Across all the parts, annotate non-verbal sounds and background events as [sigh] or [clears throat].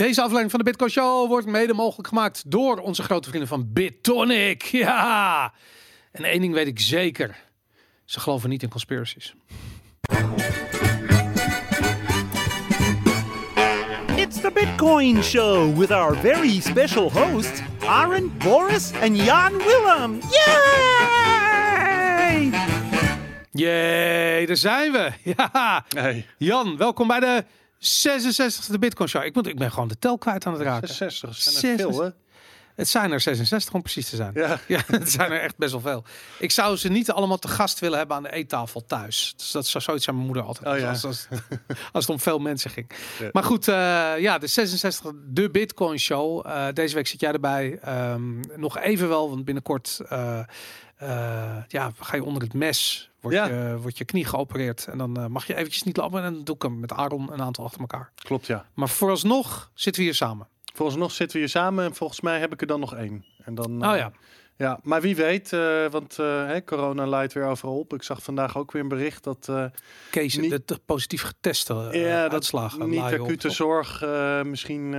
Deze aflevering van de Bitcoin Show wordt mede mogelijk gemaakt door onze grote vrienden van BitTonic. Ja! En één ding weet ik zeker. Ze geloven niet in conspiracies. It's the Bitcoin Show with our very special hosts, Aaron, Boris, and Jan Willem. Yay! Jee, daar zijn we. [laughs] Ja. Nee, Jan, welkom bij de 66e Bitcoin Show. Ik, moet, ik ben gewoon de tel kwijt aan het raken. 66 zijn er veel, hè? Het zijn er 66 om precies te zijn. Ja. [laughs] Ja, het zijn er echt best wel veel. Ik zou ze niet allemaal te gast willen hebben aan de eettafel thuis. Dus dat zou zoiets aan mijn moeder altijd. Oh, ja. als, als, [laughs] als het om veel mensen ging. Ja. Maar goed, eh, ja, de 66 de Bitcoin Show. Eh, deze week zit jij erbij. Ehm, nog even wel, want binnenkort eh, ja, ga je onder het mes. Word, Ja. je, wordt je knie geopereerd. En dan mag je eventjes niet lopen. En dan doe ik hem met Aaron een aantal achter elkaar. Klopt, ja. Maar vooralsnog zitten we hier samen. Volgens zitten we hier samen en volgens mij heb ik er dan nog één. En dan, eh, Oh ja. Ja, maar wie weet, eh, want eh, corona leidt weer overal op. Ik zag vandaag ook weer een bericht dat eh, Kees, Niet- de, positief geteste eh, ja, dat niet acute op- zorg eh, misschien...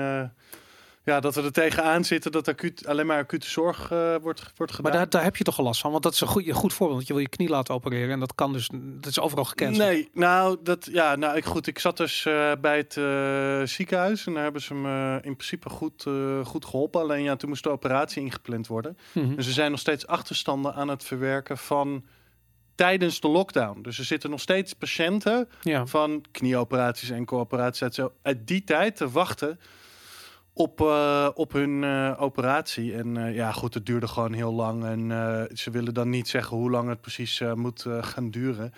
ja, dat we er tegenaan zitten dat acuut, alleen maar acute zorg eh, wordt, wordt gedaan. Maar daar, daar heb je toch al last van? Want dat is een goed, een goed voorbeeld. Want je wil je knie laten opereren. En dat kan dus. Dat is overal gecanceld. Nee, nou, dat, ja, nou ik, goed, ik zat dus eh, bij het eh, ziekenhuis en daar hebben ze me in principe goed, goed geholpen. Alleen ja, toen moest de operatie ingepland worden. Mhm. Dus er zijn nog steeds achterstanden aan het verwerken van tijdens de lockdown. Dus er zitten nog steeds patiënten Ja. van knieoperaties en coöperaties uit, zo, uit die tijd te wachten op, eh, op hun eh, operatie. En eh, ja, goed, het duurde gewoon heel lang. En ze willen dan niet zeggen hoe lang het precies moet gaan duren.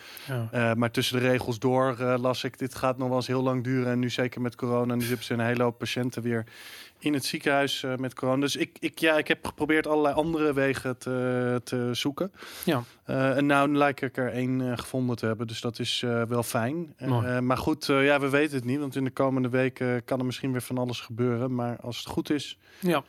ja. Maar tussen de regels door las ik, dit gaat nog wel eens heel lang duren. En nu zeker met corona, nu hebben ze een hele hoop patiënten weer in het ziekenhuis eh, met corona. Dus ik, ik, ja, ik heb geprobeerd allerlei andere wegen te, te zoeken. Ja. Eh, en nou lijkt ik er één eh, gevonden te hebben, dus dat is wel fijn. Maar goed, ja, we weten het niet, want in de komende weken kan er misschien weer van alles gebeuren. Maar als het goed is, ja.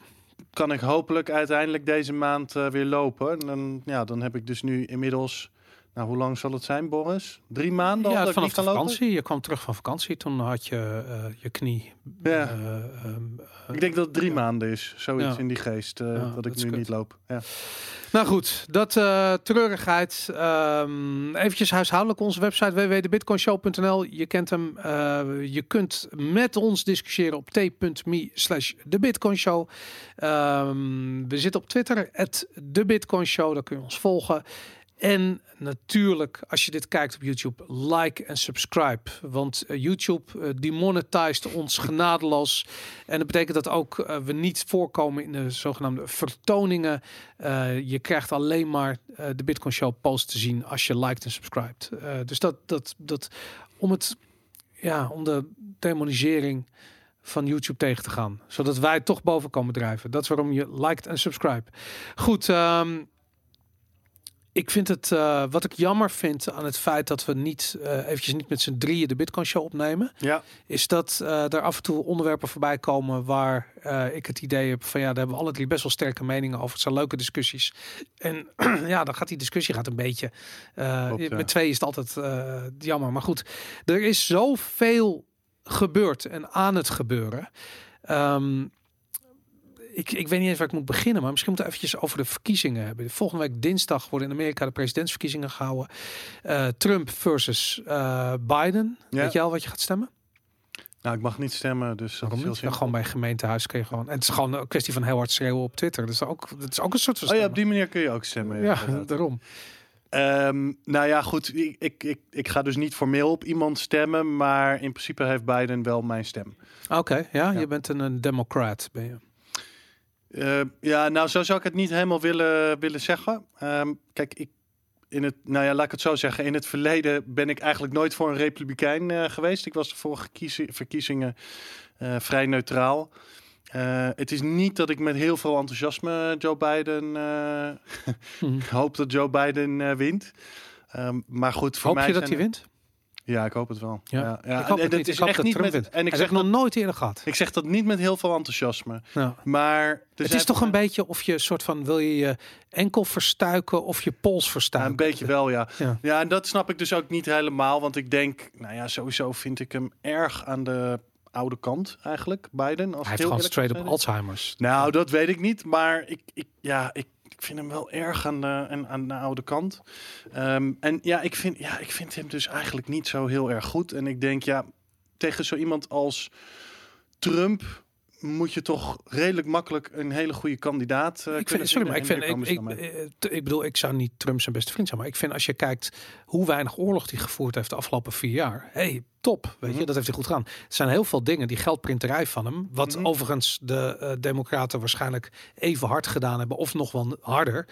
kan ik hopelijk uiteindelijk deze maand weer lopen. En dan, ja, dan heb ik dus nu inmiddels, nou hoe lang zal het zijn Boris? Drie maanden al ja dat ik vanaf niet de kan lopen? vakantie. Je kwam terug van vakantie. Toen had je eh, je knie. Ja. eh, ehm, eh, Ik denk dat het drie ja. maanden is, zoiets Ja. in die geest, Ja, dat ik nu kut. niet loop. Ja. Nou goed, dat treurigheid. Ehm eventjes huishoudelijk onze website www.debitcoinshow.nl. Je kent hem. Je kunt met ons discussiëren op t.me slash de Bitcoin Show. Ehm, we zitten op Twitter, at. Daar kun je ons volgen. En natuurlijk, als je dit kijkt op YouTube, like en subscribe. Want eh, YouTube eh, demonetized ons genadeloos. En dat betekent dat ook eh, we niet voorkomen in de zogenaamde vertoningen. Je krijgt alleen maar de Bitcoin Show post te zien als je liked en subscribed. Dus dat, dat, dat om het, ja, om de demonisering van YouTube tegen te gaan. Zodat wij toch boven komen drijven. Dat is waarom je liked en subscribe. Goed, ehm, ik vind het, eh, wat ik jammer vind aan het feit dat we niet eh eventjes niet met z'n drieën de Bitcoin Show opnemen, ja, is dat eh er af en toe onderwerpen voorbij komen waar ik het idee heb van ja, daar hebben we alle drie best wel sterke meningen over. Het zijn leuke discussies. En [clears throat] ja, dan gaat die discussie gaat een beetje. Klopt, ja. Met twee is het altijd jammer. Maar goed, er is zoveel gebeurd en aan het gebeuren. Ehm, ik, ik weet niet eens waar ik moet beginnen, maar misschien moeten we eventjes over de verkiezingen hebben. Volgende week dinsdag worden in Amerika de presidentsverkiezingen gehouden. Eh, Trump versus eh, Biden. Ja. Weet je al wat je gaat stemmen? nou ik mag niet stemmen, dus dat is heel? Ja, gewoon bij een gemeentehuis kun je gewoon. En het is gewoon een kwestie van heel hard schreeuwen op Twitter. Dus ook, dat is ook een soort van. Oh ja, op die manier kun je ook stemmen. ja, [laughs] daarom. Ehm, nou ja, goed. Ik, ik, ik, ik ga dus niet formeel op iemand stemmen, maar in principe heeft Biden wel mijn stem. Oké, ja, Ja. je bent een, een democrat, ben je. Eh, ja, nou, zo zou ik het niet helemaal willen, willen zeggen. Ehm, kijk, ik, in het, nou ja, laat ik het zo zeggen. In het verleden ben ik eigenlijk nooit voor een republikein eh, geweest. Ik was de vorige kiezi- verkiezingen eh, vrij neutraal. Het is niet dat ik met heel veel enthousiasme Joe Biden [laughs] hoop dat Joe Biden wint. Ehm, maar goed, voor Hoop mij je dat hij wint? Ja, ik hoop het wel. Ja. Ja, ja. Ik hoop en, het en niet. is Ik echt niet met. En ik Hij zeg, nog nooit eerder gehad. ik zeg dat niet met heel veel enthousiasme. Ja. Maar er Het zijn is toch een beetje of je soort van wil je je enkel verstuiken of je pols Ja, verstuiken. een beetje wel, ja. Ja. ja. en dat snap ik dus ook niet helemaal. Want ik denk, nou ja, sowieso vind ik hem erg aan de oude kant eigenlijk, Biden. Als Hij heeft gewoon straight zijn. Alzheimer's. Nou, dat weet ik niet, maar ik, ik, ja, ik, ik vind hem wel erg aan de, aan, de oude kant. Ehm, en ja ik, vind, ja, ik vind hem dus eigenlijk niet zo heel erg goed. En ik denk, ja, tegen zo iemand als Trump moet je toch redelijk makkelijk een hele goede kandidaat uh, ik vind, sorry, maar ik, vind, ik, ik, ik, ik, bedoel, ik zou niet Trump zijn beste vriend zijn, maar ik vind als je kijkt hoe weinig oorlog hij gevoerd heeft de afgelopen vier jaar, hey, top, weet Mhm. je, dat heeft hij goed gedaan. Er zijn heel veel dingen, die geldprinterij van hem, wat Mhm. overigens de uh, democraten waarschijnlijk even hard gedaan hebben, of nog wel harder.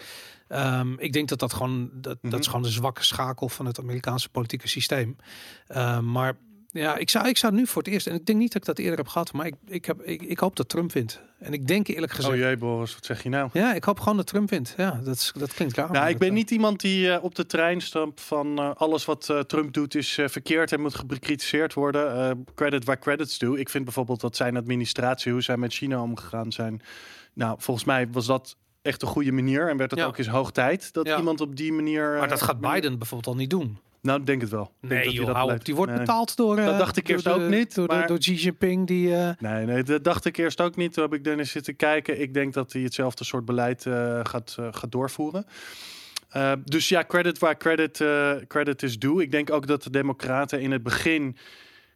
Um, ik denk dat dat gewoon, dat, Mhm. dat is gewoon de zwakke schakel van het Amerikaanse politieke systeem. Uh, maar ja, ik zou, ik zou nu voor het eerst, en ik denk niet dat ik dat eerder heb gehad, maar ik, ik, heb, ik, ik hoop dat Trump wint. En ik denk eerlijk gezegd. Oh jee, Boris, wat zeg je nou? Ja, ik hoop gewoon dat Trump wint. Ja, dat, is, dat klinkt raar. Nou, ik ben niet iemand die uh, op de trein stapt van uh, alles wat uh, Trump doet is verkeerd en moet bekritiseerd worden. credit waar credits toe. Ik vind bijvoorbeeld dat zijn administratie, hoe zij met China omgegaan zijn. Nou, volgens mij was dat echt een goede manier en werd het Ja. ook eens hoog tijd dat Ja. iemand op die manier. Maar dat eh, gaat Biden bijvoorbeeld al niet doen. Nou, ik denk het wel. Ik denk Nee, dat joh, op. Die wordt Nee. betaald door... Dat eh, dacht ik eerst de- ook niet, Door, maar- door Xi Jinping, die... eh, Nee, nee, dat dacht ik eerst ook niet. Toen heb ik eens zitten kijken. Ik denk dat hij hetzelfde soort beleid eh, gaat, gaat doorvoeren. Dus ja, credit waar credit, credit is due. Ik denk ook dat de Democraten in het begin.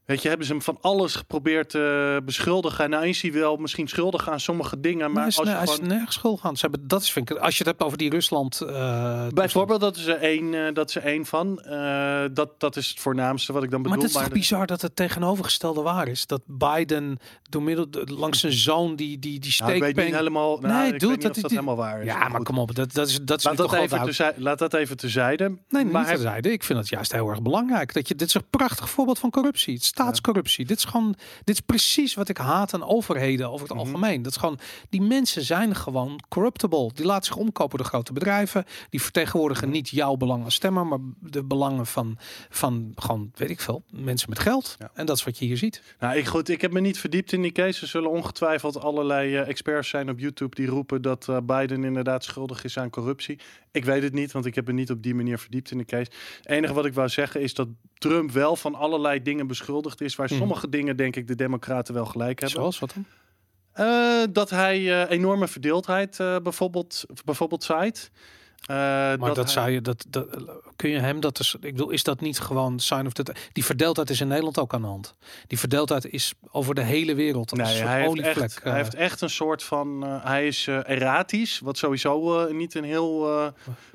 Weet je, hebben ze hem van alles geprobeerd te beschuldigen. En nou is hij wel misschien schuldig aan sommige dingen. Maar maar is, als je hij is gewoon... nergens schuld gaan. Ze hebben, dat is, vind ik, als je het hebt over die Rusland... eh, Bijvoorbeeld, dat is er één, eh, dat is er één van. Eh, dat, dat is het voornaamste wat ik dan Maar bedoel. het is toch dat- bizar dat het tegenovergestelde waar is? Dat Biden door middel de- langs zijn zoon die die die Nou, ik weet niet steekpen... helemaal. Nou, Nee, ik doe weet het, niet of dat dat die- helemaal waar is. ja, maar kom op, dat, dat is dat is Laat dat, toch even terzijde, laat dat even terzijde. Nee, maar niet terzijde. Ik vind het juist heel erg belangrijk. Dat je, dit is een prachtig voorbeeld van corruptie. Staatscorruptie. Dit is gewoon, dit is precies wat ik haat aan overheden over het Mhm. algemeen. Dat is gewoon, die mensen zijn gewoon corruptible. Die laten zich omkopen door grote bedrijven. Die vertegenwoordigen Mhm. niet jouw belang als stemmer, maar de belangen van, van gewoon, weet ik veel, mensen met geld. Ja. En dat is wat je hier ziet. Nou, ik, goed, ik heb me niet verdiept in die case. Er zullen ongetwijfeld allerlei eh, experts zijn op YouTube die roepen dat eh, Biden inderdaad schuldig is aan corruptie. Ik weet het niet, want ik heb me niet op die manier verdiept in de case. Het enige wat ik wou zeggen is dat Trump wel van allerlei dingen beschuldigd is, waar Mhm. sommige dingen denk ik de Democraten wel gelijk hebben. Zoals wat dan? Eh, dat hij eh, enorme verdeeldheid eh, bijvoorbeeld, bijvoorbeeld zaait. Eh, Maar dat, zou je, dat, dat, kun je hem dat is, ik bedoel, is dat niet gewoon sign of the Die verdeeldheid is in Nederland ook aan de hand. Die verdeeldheid is over de hele wereld. Nee, hij heeft, echt, eh. hij heeft echt een soort van. eh, hij is eh, erratisch, wat sowieso eh, niet een heel eh,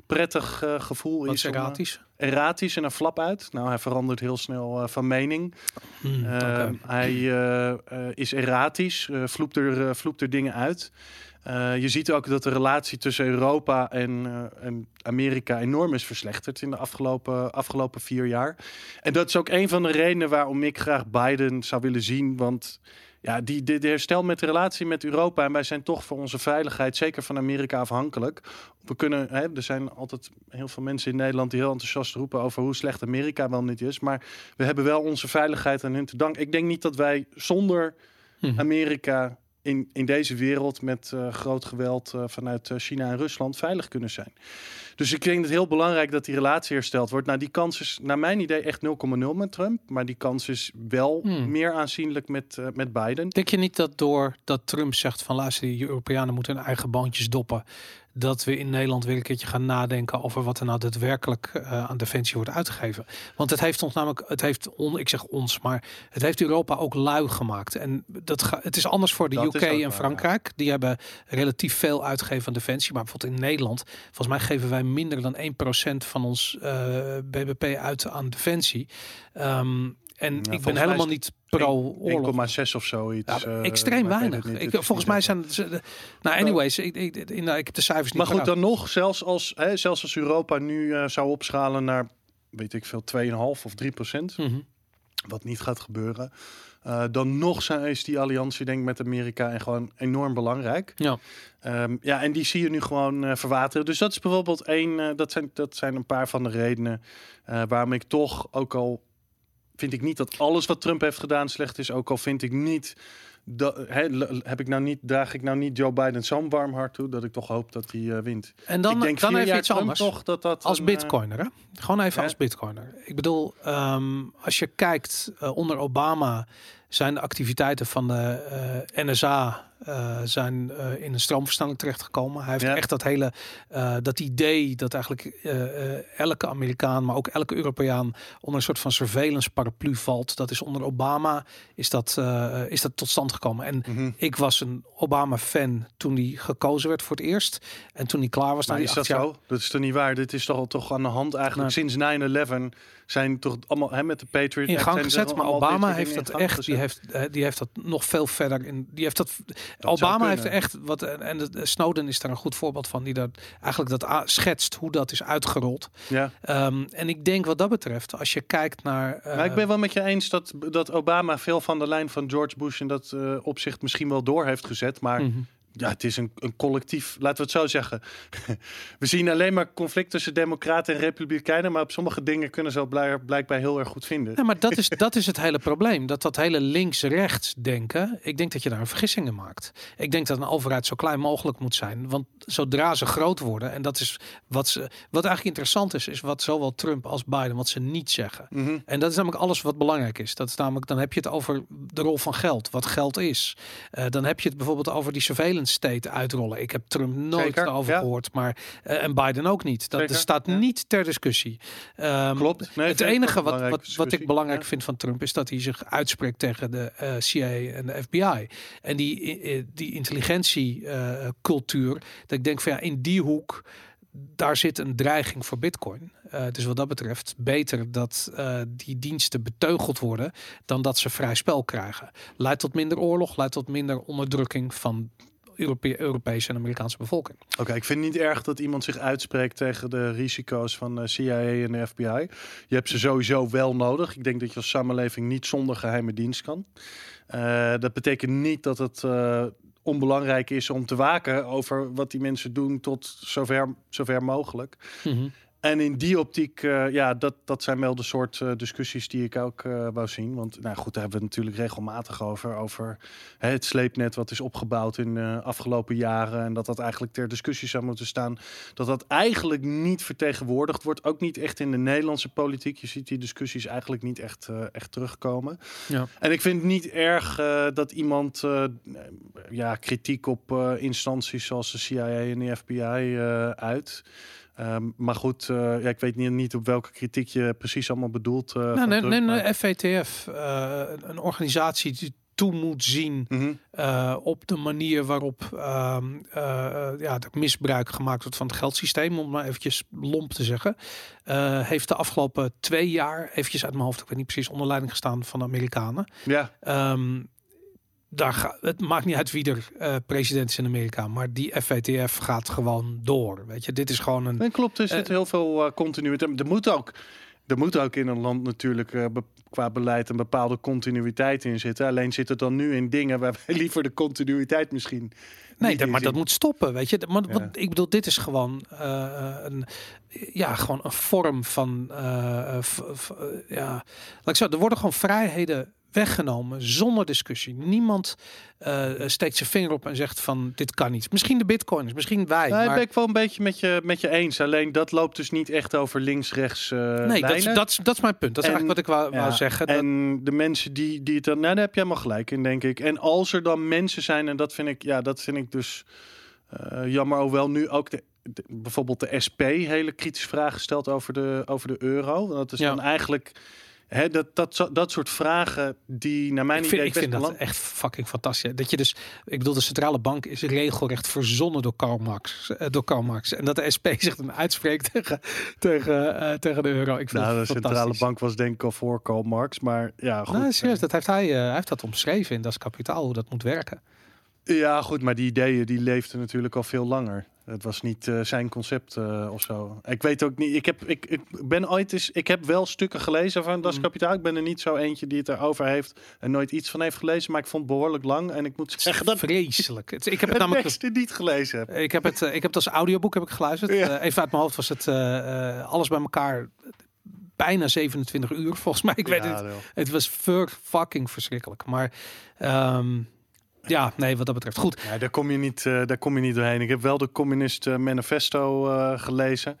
prettig eh, gevoel Wat is. om, eh, erratisch? erratisch en een flap uit. Nou, hij verandert heel snel eh, van mening. Hmm, Eh, oké. Hij eh, eh, is erratisch, eh vloept, er, eh, vloept er dingen uit. Eh, je ziet ook dat de relatie tussen Europa en, eh, en Amerika enorm is verslechterd in de afgelopen, afgelopen vier jaar. En dat is ook een van de redenen waarom ik graag Biden zou willen zien. Want ja, die, die, de herstel met de relatie met Europa. En wij zijn toch voor onze veiligheid, zeker van Amerika, afhankelijk. We kunnen, hè, er zijn altijd heel veel mensen in Nederland die heel enthousiast roepen over hoe slecht Amerika wel niet is. Maar we hebben wel onze veiligheid aan hun te danken. Ik denk niet dat wij zonder Mhm. Amerika in, in deze wereld met eh, groot geweld eh, vanuit eh, China en Rusland veilig kunnen zijn. Dus ik vind het heel belangrijk dat die relatie hersteld wordt. Nou, die kans is naar mijn idee echt 0,0 met Trump. Maar die kans is wel Hmm. meer aanzienlijk met, eh, met Biden. Denk je niet dat door dat Trump zegt van luister, die Europeanen moeten hun eigen bandjes doppen, dat we in Nederland weer een keertje gaan nadenken over wat er nou daadwerkelijk eh, aan defensie wordt uitgegeven? Want het heeft ons namelijk, het heeft on, ik zeg ons, maar het heeft Europa ook lui gemaakt. En dat ga, het is anders voor de Dat UK en waar, Frankrijk. Die hebben relatief veel uitgegeven aan defensie, maar bijvoorbeeld in Nederland, volgens mij geven wij minder dan 1% van ons eh, BBP uit aan defensie. Ehm, en ik ben helemaal niet pro-oorlog. 1,6 of zoiets. Ja, eh, extreem weinig. niet. Ik, volgens mij zijn ze. Nou, anyways, ik, ik, ik, nou, ik heb de cijfers niet. Maar goed, dan nog, zelfs als, hè, zelfs als Europa nu eh, zou opschalen naar, weet ik veel, 2,5 of 3 procent. Mhm. wat niet gaat gebeuren. Eh, dan nog zijn, is die alliantie denk ik met Amerika en gewoon enorm belangrijk. Ja. Ehm, ja, en die zie je nu gewoon eh, verwateren. Dus dat is bijvoorbeeld één, eh, dat, zijn, dat zijn een paar van de redenen waarom ik toch, ook al vind ik niet dat alles wat Trump heeft gedaan slecht is, ook al vind ik niet da- hè, l- heb ik nou niet, draag ik nou niet Joe Biden zo'n warm hart toe dat ik toch hoop dat hij eh, wint. En dan, ik denk dan even iets anders. toch dat dat Als een, bitcoiner, hè? Gewoon even als bitcoiner. Ik bedoel, ehm, als je kijkt eh, onder Obama zijn de activiteiten van de eh, NSA eh, zijn eh, in een stroomversnelling terechtgekomen. Hij heeft Ja. echt dat hele dat idee dat eigenlijk elke Amerikaan, maar ook elke Europeaan onder een soort van surveillance paraplu valt. Dat is onder Obama is dat, is dat tot stand gekomen. En mhm. ik was een Obama-fan toen hij gekozen werd voor het eerst. En toen hij klaar was, na Maar die is dat jaar, zo? Dat is toch niet waar? Dit is toch al toch aan de hand eigenlijk. Nou. Sinds 9-11 zijn toch allemaal hè, met de Patriot in gang gezet. Maar Obama heeft dat echt, die heeft, die heeft dat nog veel verder in. Die heeft dat. Obama heeft echt wat en de- Snowden is daar een goed voorbeeld van, die dat eigenlijk dat schetst hoe dat is uitgerold. Ja. Ehm, en ik denk wat dat betreft, als je kijkt naar. eh, Maar ik ben wel met je eens dat, dat Obama veel van de lijn van George Bush in dat eh, opzicht misschien wel door heeft gezet. Maar mhm. Ja, het is een, een collectief, laten we het zo zeggen. [laughs] we zien alleen maar conflict tussen democraten en republikeinen. Maar op sommige dingen kunnen ze blijk- blijkbaar heel erg goed vinden. Ja, maar dat is, [laughs] dat is het hele probleem. Dat dat hele links-rechts denken. Ik denk dat je daar een vergissing in maakt. Ik denk dat een overheid zo klein mogelijk moet zijn. Want zodra ze groot worden. En dat is wat ze. Wat eigenlijk interessant is, is wat zowel Trump als Biden. wat ze niet zeggen. Mhm. En dat is namelijk alles wat belangrijk is. Dat is namelijk, dan heb je het over de rol van geld, wat geld is. Eh, dan heb je het bijvoorbeeld over die surveillance state uitrollen. Ik heb Trump nooit ja. gehoord, maar eh, en Biden ook niet. Dat staat ja. niet ter discussie. Ehm, Klopt. Nee, het enige wat, wat, wat ik belangrijk Ja. vind van Trump is dat hij zich uitspreekt tegen de eh, CIA en de FBI. En die, eh, die intelligentiecultuur, dat ik denk van ja, in die hoek, daar zit een dreiging voor Bitcoin. Dus wat dat betreft, beter dat die diensten beteugeld worden dan dat ze vrij spel krijgen. Leidt tot minder oorlog, leidt tot minder onderdrukking van Europe Europese en Amerikaanse bevolking. Oké, ik vind het niet erg dat iemand zich uitspreekt tegen de risico's van de CIA en de FBI. Je hebt ze sowieso wel nodig. Ik denk dat je als samenleving niet zonder geheime dienst kan. Eh, dat betekent niet dat het eh, onbelangrijk is om te waken over wat die mensen doen tot zover, zover mogelijk. En in die optiek, eh, ja, dat, dat zijn wel de soort eh, discussies die ik ook eh, wou zien. Want nou goed, daar hebben we het natuurlijk regelmatig over. Over hè, het sleepnet wat is opgebouwd in de afgelopen jaren. En dat dat eigenlijk ter discussie zou moeten staan. Dat dat eigenlijk niet vertegenwoordigd wordt. Ook niet echt in de Nederlandse politiek. Je ziet die discussies eigenlijk niet echt, echt terugkomen. Ja. En ik vind het niet erg dat iemand ja, kritiek op instanties zoals de CIA en de FBI uit. Ehm, maar goed, eh, ja, ik weet niet, niet op welke kritiek je precies allemaal bedoelt. Nou, van nee, nee, maar- FATF, eh, een- organisatie die toe moet zien Mhm. op de manier waarop ehm, eh, eh, ja, misbruik gemaakt wordt van het geldsysteem, om maar eventjes lomp te zeggen, heeft de afgelopen twee jaar, eventjes uit mijn hoofd, ik weet niet precies, onder leiding gestaan van de Amerikanen. Ja, Ehm, daar ga, het maakt niet uit wie er eh, president is in Amerika, maar die FATF gaat gewoon door. Weet je, dit is gewoon een. nee, klopt. Er zit Eh, heel veel uh, continuïteit. Er moet ook. Er moet ook in een land natuurlijk be- qua beleid een bepaalde continuïteit in zitten. Alleen zit het dan nu in dingen waar wij [laughs] liever de continuïteit misschien. Nee, dat, maar dat moet stoppen, weet je. Maar, Ja. ik bedoel, dit is gewoon een, ja, gewoon een vorm van, ja, laat ik zo, er worden gewoon vrijheden weggenomen zonder discussie. Niemand eh, steekt zijn vinger op en zegt van dit kan niet. Misschien de bitcoiners, misschien wij. Nee, maar, ben ik wel een beetje met je, met je eens. Alleen dat loopt dus niet echt over links-rechts eh nee, dat is, dat, is, dat is mijn punt. Dat is En- eigenlijk wat ik wou, zeggen. Dat- En de mensen die, die het dan. Nou, daar heb jij helemaal gelijk in, denk ik. En als er dan mensen zijn, en dat vind ik, ja, dat vind ik dus eh, jammer. Hoewel nu ook de, de- bijvoorbeeld de SP hele kritische vragen stelt over de, over de euro. Dat is Ja. dan eigenlijk. Dat, dat, dat soort vragen die naar mijn ik vind, idee ik vind dat echt fucking fantastisch. Dat je dus, ik bedoel, de centrale bank is regelrecht verzonnen door Karl Marx. eh, door Karl Marx. En dat de SP zich dan uitspreekt [laughs] tegen, tegen, eh, tegen de euro. Ik vind Nou, de centrale bank was denk ik al voor Karl Marx. Maar ja, goed. Nou, serieus, eh, dat heeft hij, hij heeft dat omschreven in Das Kapitaal, hoe dat moet werken. Ja, goed, maar die ideeën die leefden natuurlijk al veel langer. Het was niet eh, zijn concept eh, of zo. Ik weet ook niet. Ik heb, ik, ik ben ooit eens. Ik heb wel stukken gelezen van Das Mm. Kapitaal. Ik ben er niet zo eentje die het erover heeft en nooit iets van heeft gelezen. Maar ik vond het behoorlijk lang. En ik moet zeggen dat Vreselijk. Het- Ik heb [laughs] het namelijk beste niet gelezen heb. Ik heb het, eh, ik heb het als audioboek heb ik geluisterd. Ja. Even uit mijn hoofd was het alles bij elkaar bijna 27 uur volgens mij. Ik weet het. wel. Het was fucking verschrikkelijk. Maar ehm, ja, nee, wat dat betreft. Goed. Ja, daar, kom je niet, eh, daar kom je niet doorheen. Ik heb wel de Communist eh, Manifesto eh, gelezen.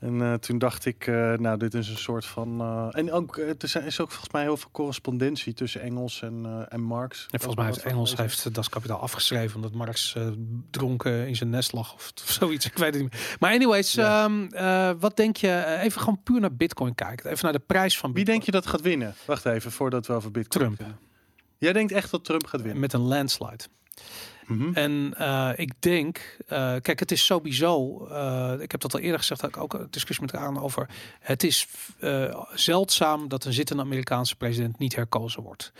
En toen dacht ik, nou, dit is een soort van. en ook, er zijn- is ook volgens mij heel veel correspondentie tussen Engels en, en Marx. En volgens mij heeft Engels heeft Das Kapitaal afgeschreven omdat Marx dronken in zijn nest lag of, of zoiets. [laughs] Ik weet het niet meer. Maar anyways, Ja. ehm, eh, wat denk je? even gewoon puur naar Bitcoin kijken. Even naar de prijs van Wie Bitcoin. denk je dat gaat winnen? Wacht even, voordat we over Bitcoin Trump. Jij denkt echt dat Trump gaat winnen? Met een landslide. Mhm. En eh, ik denk, eh, kijk, het is sowieso, eh, ik heb dat al eerder gezegd, had ik ook een discussie met aan over. Het is zeldzaam dat een zittende Amerikaanse president niet herkozen wordt.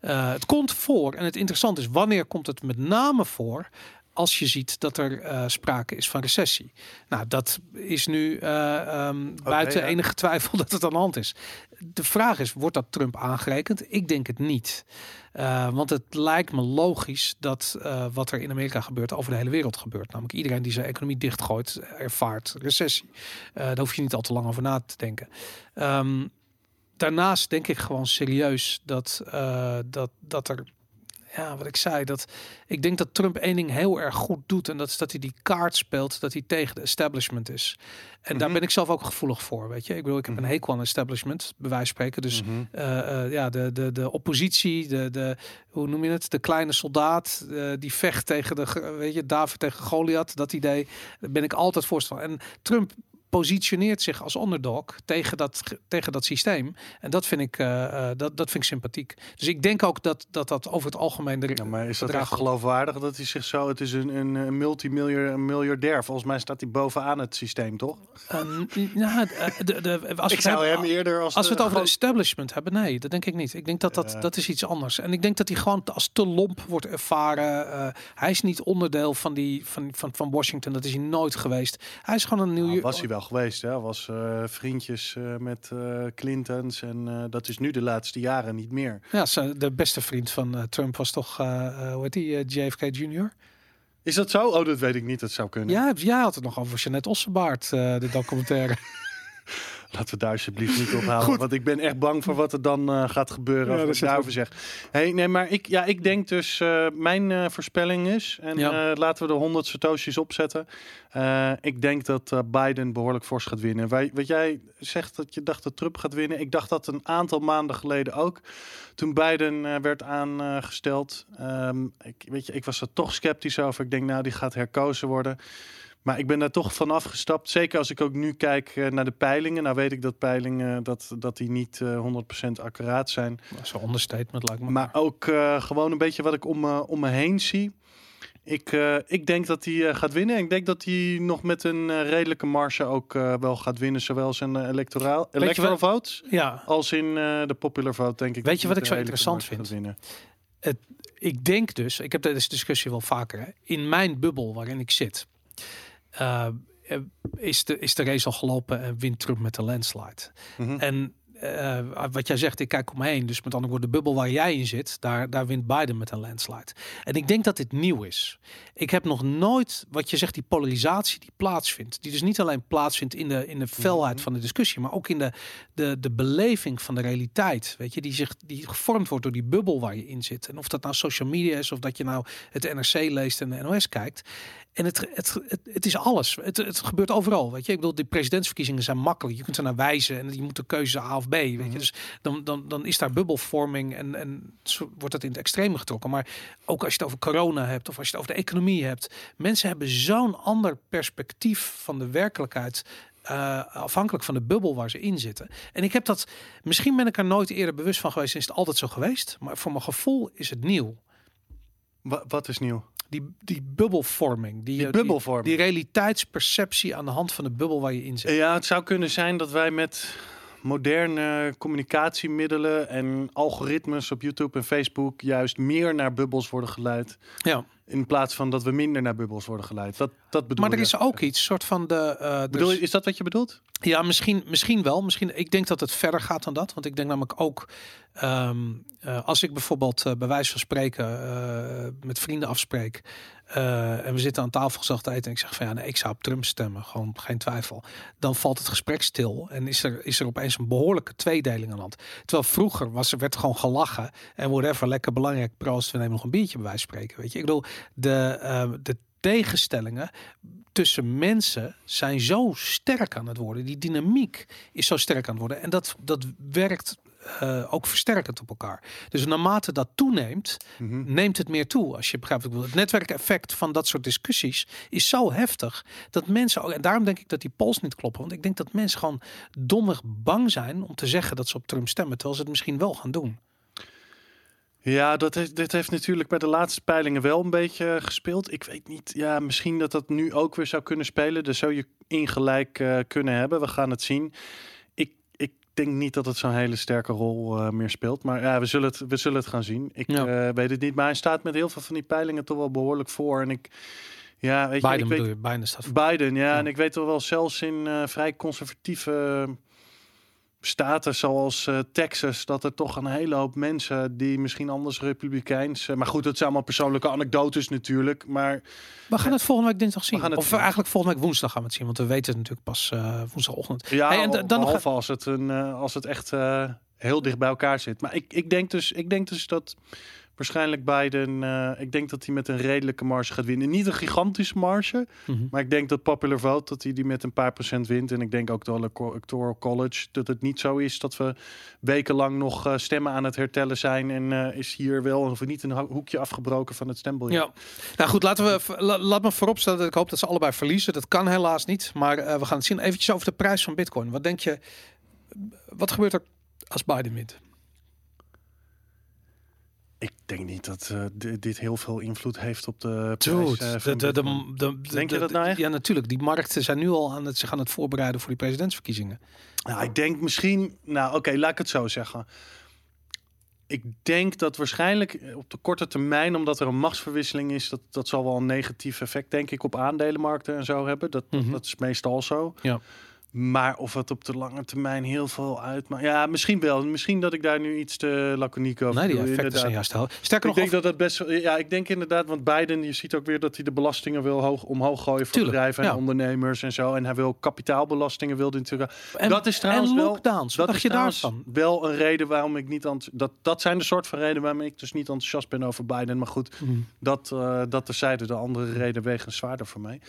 Het komt voor, en het interessante is, wanneer komt het met name voor? Als je ziet dat er sprake is van recessie. Nou, dat is nu eh, ehm, buiten ja. enige twijfel [laughs] dat het aan de hand is. De vraag is, wordt dat Trump aangerekend? Ik denk het niet. Uh, want het lijkt me logisch dat uh, wat er in Amerika gebeurt over de hele wereld gebeurt. Namelijk iedereen die zijn economie dichtgooit ervaart recessie. Uh, daar hoef je niet al te lang over na te denken. Um, daarnaast denk ik gewoon serieus dat, dat, dat er ja, wat ik zei, dat ik denk dat Trump één ding heel erg goed doet. En dat is dat hij die kaart speelt, dat hij tegen de establishment is. En mm -hmm. daar ben ik zelf ook gevoelig voor, weet je. Ik bedoel, ik heb een hekel aan establishment, bij wijze van spreken. Dus mm -hmm. uh, uh, ja, de, de, de oppositie, de, de, hoe noem je het? De kleine soldaat, uh, die vecht tegen de, weet je, David tegen Goliath. Dat idee, daar ben ik altijd voorstander. En Trump positioneert zich als underdog tegen dat, tegen dat systeem. En dat vind ik, uh, dat, dat vind ik sympathiek. Dus ik denk ook dat dat, dat over het algemeen... De, ja, maar is dat echt geloofwaardig dat hij zich zo... Het is een, een, een multimiljardair. Volgens mij staat hij bovenaan het systeem, toch? Nou, de, de, als ik we zou het, hem eerder als... Als we het over de establishment hebben, nee, dat denk ik niet. Ik denk dat dat, Ja. dat is iets anders. En ik denk dat hij gewoon als te lomp wordt ervaren. Uh, hij is niet onderdeel van, die, van, van, van Washington. Dat is hij nooit geweest. Hij is gewoon een nieuw... Nou, was hij wel geweest, hè? Was uh, vriendjes uh, met uh, Clintons en dat is nu de laatste jaren niet meer. Ja, de beste vriend van Trump was toch, hoe heet die, JFK Jr.? Is dat zo? Oh, dat weet ik niet. Dat zou kunnen. Ja, jij had het nog over Jeanette Ossebaard, de documentaire. [laughs] Laten we daar alsjeblieft niet op halen. Want ik ben echt bang voor wat er dan uh, gaat gebeuren. Ja, als ik daarover zeg. Hey, nee, maar ik, ja, ik denk dus, uh, mijn uh, voorspelling is, en ja. laten we de 100 Satoshis opzetten. ik denk dat Biden behoorlijk fors gaat winnen. Wij, wat jij zegt dat je dacht dat Trump gaat winnen. Ik dacht dat een aantal maanden geleden ook. Toen Biden werd aangesteld. Um, ik, weet je, ik was er toch sceptisch over. Ik denk, nou, die gaat herkozen worden. Maar ik ben daar toch van afgestapt. Zeker als ik ook nu kijk uh, naar de peilingen. Nou weet ik dat peilingen dat, dat die niet uh, 100% accuraat zijn. Zo'n understatement lijkt me. Maar ook uh, gewoon een beetje wat ik om, me, om me heen zie. Ik, ik denk dat hij gaat winnen. Ik denk dat hij nog met een redelijke marge ook wel gaat winnen. Zowel zijn electoraal, electoral votes ja. als in de popular vote, denk ik. Weet je wat ik zo interessant vind? Het, ik denk dus, ik heb deze discussie wel vaker. Hè, in mijn bubbel waarin ik zit is, de, is de race al gelopen en wint Trump met de landslide. Mm -hmm. En uh, wat jij zegt, ik kijk om me heen. Dus met andere woorden, de bubbel waar jij in zit, daar, daar wint Biden met een landslide. En ik denk dat dit nieuw is. Ik heb nog nooit, wat je zegt, die polarisatie die plaatsvindt. Die dus niet alleen plaatsvindt in de, in de felheid mm -hmm. van de discussie, maar ook in de, de, de beleving van de realiteit. Weet je, die, zich, die gevormd wordt door die bubbel waar je in zit. En of dat nou social media is, of dat je nou het NRC leest en de NOS kijkt. En het, het, het, het is alles. Het, het gebeurt overal. Weet je, ik bedoel, die presidentsverkiezingen zijn makkelijk. Je kunt er naar wijzen en je moet de keuze A of B. Weet je, dus dan, dan, dan is daar bubbelvorming en, en wordt dat in het extreme getrokken. Maar ook als je het over corona hebt of als je het over de economie hebt, mensen hebben zo'n ander perspectief van de werkelijkheid. Uh, afhankelijk van de bubbel waar ze in zitten. En ik heb dat, misschien ben ik er nooit eerder bewust van geweest, is het altijd zo geweest. Maar voor mijn gevoel is het nieuw. Wat, wat is nieuw? Die, die bubbelvorming. Die, die bubbelvorming. Die, die, realiteitsperceptie aan de hand van de bubbel waar je in zit. Ja, het zou kunnen zijn dat wij met moderne communicatiemiddelen en algoritmes op YouTube en Facebook juist meer naar bubbels worden geleid. Ja. In plaats van dat we minder naar bubbels worden geleid. Dat, dat bedoel Maar er is ook iets, soort van de. eh, dus- Bedoel is dat wat je bedoelt? Ja, misschien, misschien wel. Misschien, ik denk dat het verder gaat dan dat. Want ik denk namelijk ook, ehm, eh, als ik bijvoorbeeld eh, bij wijze van spreken met vrienden afspreek. Eh, en we zitten aan tafel te eten. En ik zeg van ja, nee, ik zou op Trump stemmen. Gewoon geen twijfel. Dan valt het gesprek stil. En is er, is er opeens een behoorlijke tweedeling aan de hand. Terwijl vroeger was er, werd gewoon gelachen. En whatever, lekker belangrijk. Proost, we nemen nog een biertje bij wijze spreken. Weet je, ik bedoel, de, eh, de tegenstellingen tussen mensen zijn zo sterk aan het worden. Die dynamiek is zo sterk aan het worden. En dat, dat werkt eh, ook versterkend op elkaar. Dus naarmate dat toeneemt, Mhm. neemt het meer toe. Als je begrijpt wat ik bedoel. Het netwerkeffect van dat soort discussies is zo heftig dat mensen ook. En daarom denk ik dat die polls niet kloppen. Want ik denk dat mensen gewoon dommig bang zijn om te zeggen dat ze op Trump stemmen, terwijl ze het misschien wel gaan doen. Ja, dat heeft, dit heeft natuurlijk bij de laatste peilingen wel een beetje gespeeld. Ik weet niet, ja, misschien dat dat nu ook weer zou kunnen spelen. Dus zou je ingelijk eh, kunnen hebben. We gaan het zien. Denk niet dat het zo'n hele sterke rol eh, meer speelt. Maar ja, we zullen het, we zullen het gaan zien. Ik Ja. eh, weet het niet. Maar hij staat met heel veel van die peilingen toch wel behoorlijk voor. En ik, ja, weet je, Biden ik weet, je, Biden staat voor. Biden, ja, Ja. En ik weet toch wel, zelfs in eh, vrij conservatieve staten zoals eh, Texas, dat er toch een hele hoop mensen die misschien anders republikeins... eh, maar goed, dat zijn allemaal persoonlijke anekdotes natuurlijk. Maar We gaan het volgende week dinsdag zien. Of eigenlijk volgende week woensdag gaan we het zien. Want we weten het natuurlijk pas eh, woensdagochtend. ja, Hey, en dan nog als het, een, als het echt heel dicht bij elkaar zit. Maar ik, ik, denk, dus, ik denk dus dat waarschijnlijk Biden... eh, ik denk dat hij met een redelijke marge gaat winnen. Niet een gigantische marge, Mhm. Maar ik denk dat Popular Vote, dat hij die met een paar procent wint. En ik denk ook dat de Electoral College, dat het niet zo is dat we wekenlang nog eh, stemmen aan het hertellen zijn. En eh, is hier wel of niet een ho- hoekje afgebroken van het stembiljet. Ja, nou goed, laten we la- laat me vooropstellen dat ik hoop dat ze allebei verliezen. Dat kan helaas niet, maar we gaan het zien. Eventjes over de prijs van Bitcoin. Wat denk je? Wat gebeurt er als Biden wint? Ik denk niet dat eh, di- dit heel veel invloed heeft op de Dude, prijs. eh, de, de, de, Denk je dat nou echt? Ja, natuurlijk. Die markten zijn nu al aan het, zich aan het voorbereiden voor die presidentsverkiezingen. Nou, ik denk misschien. Nou, oké, laat ik het zo zeggen. Ik denk dat waarschijnlijk op de korte termijn, omdat er een machtsverwisseling is, dat, dat zal wel een negatief effect, denk ik, op aandelenmarkten en zo hebben. Dat, dat- Mhm. dat is meestal zo. Ja. Maar of het op de lange termijn heel veel uitmaakt. Ja, misschien wel. Misschien dat ik daar nu iets te laconiek over Nee, die effecten inderdaad. zijn juist heel. Sterker Ik nog, denk dat dat best. wel- Ja, ik denk inderdaad, want Biden, je ziet ook weer dat hij de belastingen wil hoog, omhoog gooien voor Tuurlijk, bedrijven en ja. ondernemers en zo. En hij wil kapitaalbelastingen wil hij natuurlijk. en, dat is trouwens en wel- lockdowns. Wat Dat dacht is je daarvan? wel een reden waarom ik niet dat dat zijn de soort van redenen waarom ik dus niet enthousiast ben over Biden. Maar goed, Mhm. dat uh, dat terzijde. De andere reden wegen zwaarder voor mij.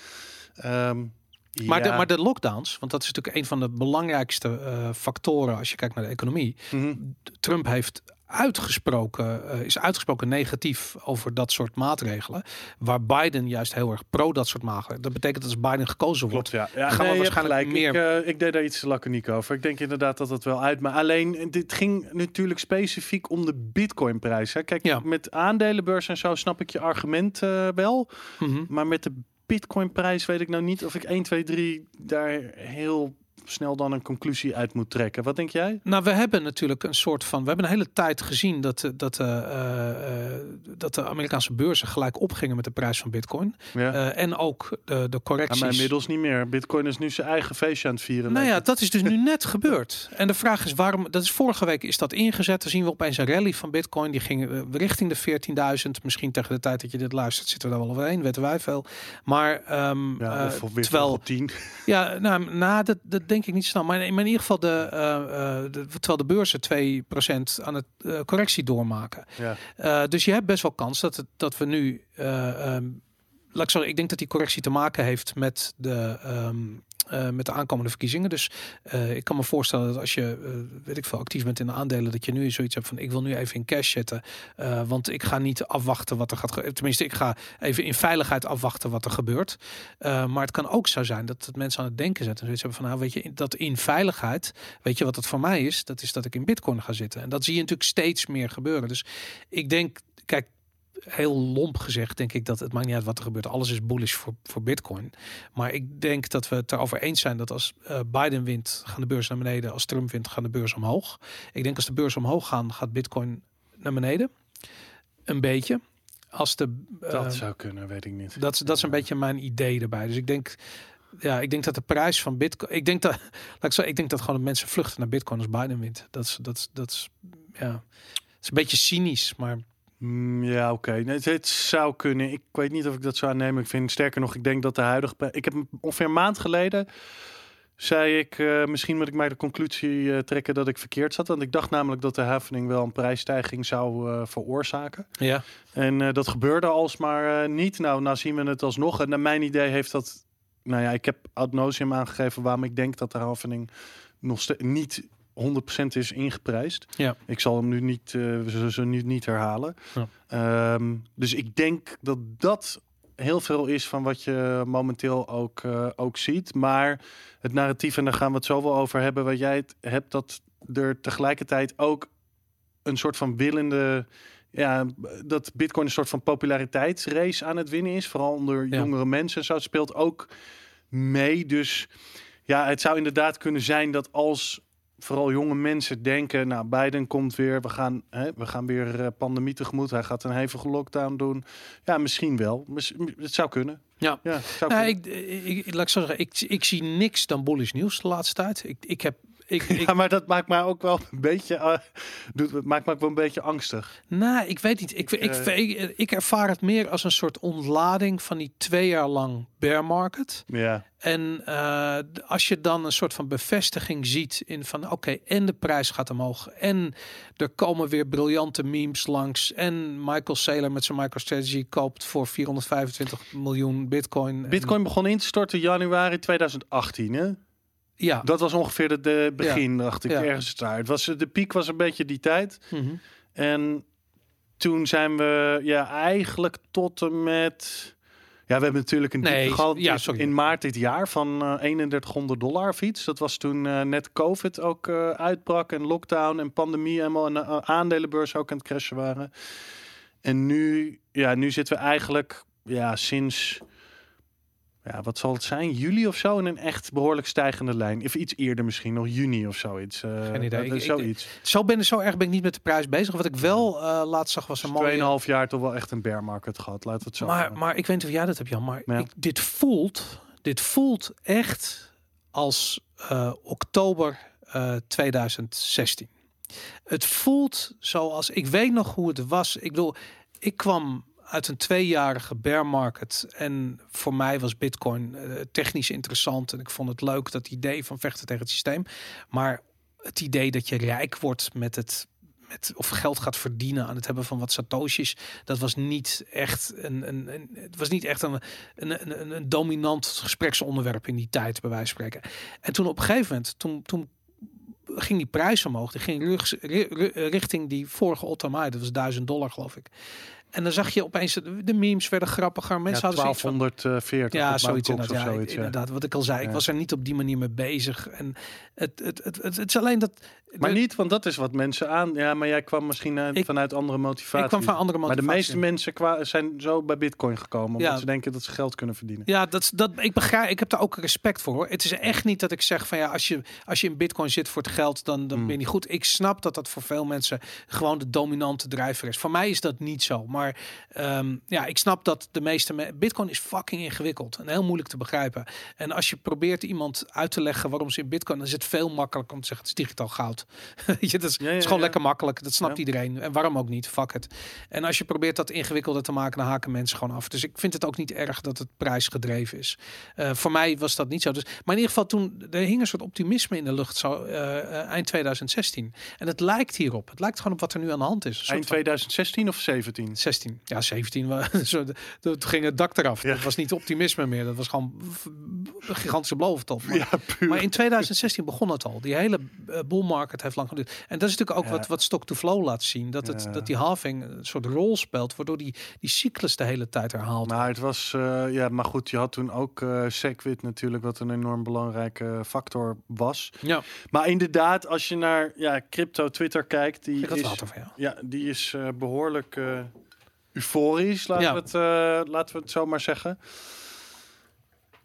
Maar, de, maar de lockdowns, want dat is natuurlijk een van de belangrijkste eh, factoren als je kijkt naar de economie. Mhm. Trump heeft uitgesproken, eh, is uitgesproken negatief over dat soort maatregelen. Waar Biden juist heel erg pro dat soort maatregelen. Dat betekent dat als Biden gekozen Klopt, wordt. ja. ja gaan we nee, waarschijnlijk meer- Ik, eh, ik deed daar iets te laconiek over. Ik denk inderdaad dat het wel uit. Maar alleen, dit ging natuurlijk specifiek om de bitcoinprijs. Hè. Kijk, Ja. met aandelenbeurs en zo snap ik je argument wel. Mhm. Maar met de bitcoinprijs weet ik nou niet of ik 1, 2, 3 daar heel snel dan een conclusie uit moet trekken. Wat denk jij? Nou, we hebben natuurlijk een soort van. We hebben een hele tijd gezien dat, eh, dat, eh, eh, dat de Amerikaanse beurzen gelijk opgingen met de prijs van Bitcoin. Ja. En ook de, de correcties. mij inmiddels niet meer. Bitcoin is nu zijn eigen feestje aan het vieren. Nou ja, dat is dus nu [laughs] net gebeurd. En de vraag is waarom. Dat is vorige week is dat ingezet. Dan zien we opeens een rally van Bitcoin. Die ging richting de 14.000. Misschien tegen de tijd dat je dit luistert, zitten we daar wel overheen. Weten wij veel. Maar het. Ja, of terwijl op 10. Ja, nou, nou dat, dat denk ik niet snel. Maar in, maar in ieder geval, de, eh, eh, de, terwijl de beurzen 2% aan het eh, correctie doormaken. Ja. Dus je hebt best wel kans dat, het, dat we nu. eh, ehm, laat ik zeggen, ik denk dat die correctie te maken heeft met de. ehm, eh, met de aankomende verkiezingen. Dus eh, ik kan me voorstellen dat als je, eh, weet ik veel, actief bent in de aandelen, dat je nu zoiets hebt van ik wil nu even in cash zetten. want ik ga niet afwachten wat er gaat gebeuren. Tenminste, ik ga even in veiligheid afwachten wat er gebeurt. Maar het kan ook zo zijn dat het mensen aan het denken zetten. Zoiets hebben van, nou weet je, dat in veiligheid, weet je wat het voor mij is? Dat is dat ik in bitcoin ga zitten. En dat zie je natuurlijk steeds meer gebeuren. Dus ik denk, kijk, heel lomp gezegd, denk ik dat het maakt niet uit wat er gebeurt. Alles is bullish voor, voor Bitcoin. Maar ik denk dat we het erover eens zijn dat als eh, Biden wint, gaan de beurzen naar beneden. Als Trump wint, gaan de beurzen omhoog. Ik denk als de beurzen omhoog gaan, gaat Bitcoin naar beneden. Een beetje. als de... eh, Dat zou kunnen, weet ik niet. dat, is- dat is een beetje mijn idee erbij. Dus ik denk, ja, ik denk dat de prijs van Bitcoin. Ik denk dat, [laughs] laat ik, zeggen, ik denk dat gewoon mensen vluchten naar Bitcoin als Biden wint. Dat is, dat is, dat is, ja, het is een beetje cynisch, maar ja, oké. Nee, het, zou kunnen. Ik weet niet of ik dat zou aannemen. Ik vind sterker nog, ik denk dat de huidige. Ik heb ongeveer een maand geleden. Zei ik, eh, misschien moet ik mij de conclusie eh, trekken dat ik verkeerd zat. Want ik dacht namelijk dat de heffing wel een prijsstijging zou eh, veroorzaken. ja, En dat gebeurde alsmaar niet. Nou, nou zien we het alsnog. En naar mijn idee heeft dat... Nou ja, ik heb ad nauseum aangegeven waarom ik denk dat de heffing nog niet 100% is ingeprijsd. Ja. Ik zal hem nu niet, zullen ze nu niet herhalen. Ja. Ehm, dus ik denk dat dat heel veel is van wat je momenteel ook, eh, ook ziet. Maar het narratief, en daar gaan we het zo wel over hebben, wat jij het hebt, dat er tegelijkertijd ook een soort van willende. Ja, dat Bitcoin een soort van populariteitsrace aan het winnen is. Vooral onder Ja. jongere mensen. en Zo het speelt ook mee. Dus ja, het zou inderdaad kunnen zijn dat als vooral jonge mensen denken, nou, Biden komt weer, we gaan, hè, we gaan weer eh, pandemie tegemoet. Hij gaat een hevige lockdown doen. Ja, misschien wel. Het zou kunnen. Ja. ja zou Nou, kunnen. ik, ik, ik, laat ik zo zeggen, ik, ik zie niks dan bullish nieuws de laatste tijd. Ik, ik heb, ik, [laughs] ik, ja, maar dat maakt mij ook wel een beetje, eh, doet, maakt me ook wel een beetje angstig. nou, ik weet niet. Ik, ik, eh, ik, ik ervaar het meer als een soort ontlading van die twee jaar lang bear market. Ja, En eh, als je dan een soort van bevestiging ziet in van oké, en de prijs gaat omhoog. En er komen weer briljante memes langs. En Michael Saylor met zijn MicroStrategy koopt voor 425 miljoen bitcoin. En- Bitcoin begon in te storten januari 2018, hè? Ja. Dat was ongeveer de, de begin, dacht ik, Ja. ergens daar. Het was, de piek was een beetje die tijd. Mhm. En toen zijn we ja, eigenlijk tot en met... Ja, we hebben natuurlijk een Nee, gehad ja, in- maart dit jaar van eh 3100 dollar of iets. Dat was toen eh, net COVID ook eh, uitbrak en lockdown en pandemie helemaal en uh, aandelenbeurs ook aan het crashen waren. En nu, ja, nu zitten we eigenlijk ja, sinds, ja, wat zal het zijn, juli of zo in een echt behoorlijk stijgende lijn. Of iets eerder misschien, nog juni of zoiets. eh, Geen idee. dat Ik- zoiets. Zo ben zo erg ben ik niet met de prijs bezig. Wat ik wel eh laatst zag was een mooie... 2,5 jaar toch wel echt een bear market gehad, laten we het zo Maar, maar ik weet niet of jij dat hebt, Jan. Maar Ja. ik, dit voelt, dit voelt echt als eh, oktober eh, 2016. Het voelt zoals ik weet nog hoe het was. Ik bedoel, ik kwam uit een tweejarige bear market en voor mij was Bitcoin eh, technisch interessant en ik vond het leuk dat idee van vechten tegen het systeem. Maar het idee dat je rijk wordt met het of geld gaat verdienen aan het hebben van wat satoshis, dat was niet echt een, een, het was niet echt een, een, een, een dominant gespreksonderwerp in die tijd bij wijze van spreken. En toen op een gegeven moment, toen, toen ging die prijs omhoog, die ging richting die vorige all-time dat was 1000 dollar geloof ik. En dan zag je opeens de, memes werden grappiger, mensen ja, hadden zoiets van 1240 ja, zoiets Ja, zoiets. inderdaad, wat ik al zei. Ik was er niet op die manier mee bezig. En het, het, het, het, het is alleen dat. Maar de- niet, want dat is wat mensen aan. Ja, maar jij kwam misschien Ik- vanuit andere motivaties. Ik kwam van andere maar de motivaties. meeste mensen zijn zo bij Bitcoin gekomen omdat Ja. ze denken dat ze geld kunnen verdienen. Ja, dat, dat, ik begrijp. Ik heb daar ook respect voor. Hoor. Het is echt niet dat ik zeg van ja, als je, als je in Bitcoin zit voor het geld, dan, dan Hmm. ben je niet goed. Ik snap dat dat voor veel mensen gewoon de dominante drijver is. Voor mij is dat niet zo. Maar ehm, ja, ik snap dat de meeste me- Bitcoin is fucking ingewikkeld en heel moeilijk te begrijpen. En als je probeert iemand uit te leggen waarom ze in Bitcoin, dan is het veel makkelijker om te zeggen het is digitaal goud. [laughs] Je, dat is, Ja, gewoon ja. lekker makkelijk. Dat snapt iedereen. En waarom ook niet? Fuck het. En als je probeert dat ingewikkelder te maken, dan haken mensen gewoon af. Dus ik vind het ook niet erg dat het prijsgedreven is. Eh, voor mij was dat niet zo. Dus, maar in ieder geval toen, er hing een soort optimisme in de lucht zo eh, eh, eind 2016. En het lijkt hierop. Het lijkt gewoon op wat er nu aan de hand is. Eind van- 2016 of 17? 16. Ja, 17. wa- Zo, de- de- Toen ging het dak eraf. Ja. Dat was niet optimisme meer. Dat was gewoon een gigantische beloventop. Maar, Ja, maar in 2016 begon het al. Die hele eh, bull market heeft lang geduurd. En dat is natuurlijk ook Ja. wat, wat stock to flow laat zien. Dat, het, dat die halving een soort rol speelt. Waardoor die, die cyclus de hele tijd herhaalt. Maar het was, eh, ja, maar goed, je had toen ook eh Segwit natuurlijk, wat een enorm belangrijke factor was. ja, Maar inderdaad, als je naar ja, crypto Twitter kijkt, die is, ja, die is eh, behoorlijk eh, euforisch, laten, Ja. we het, eh, laten we het zo maar zeggen.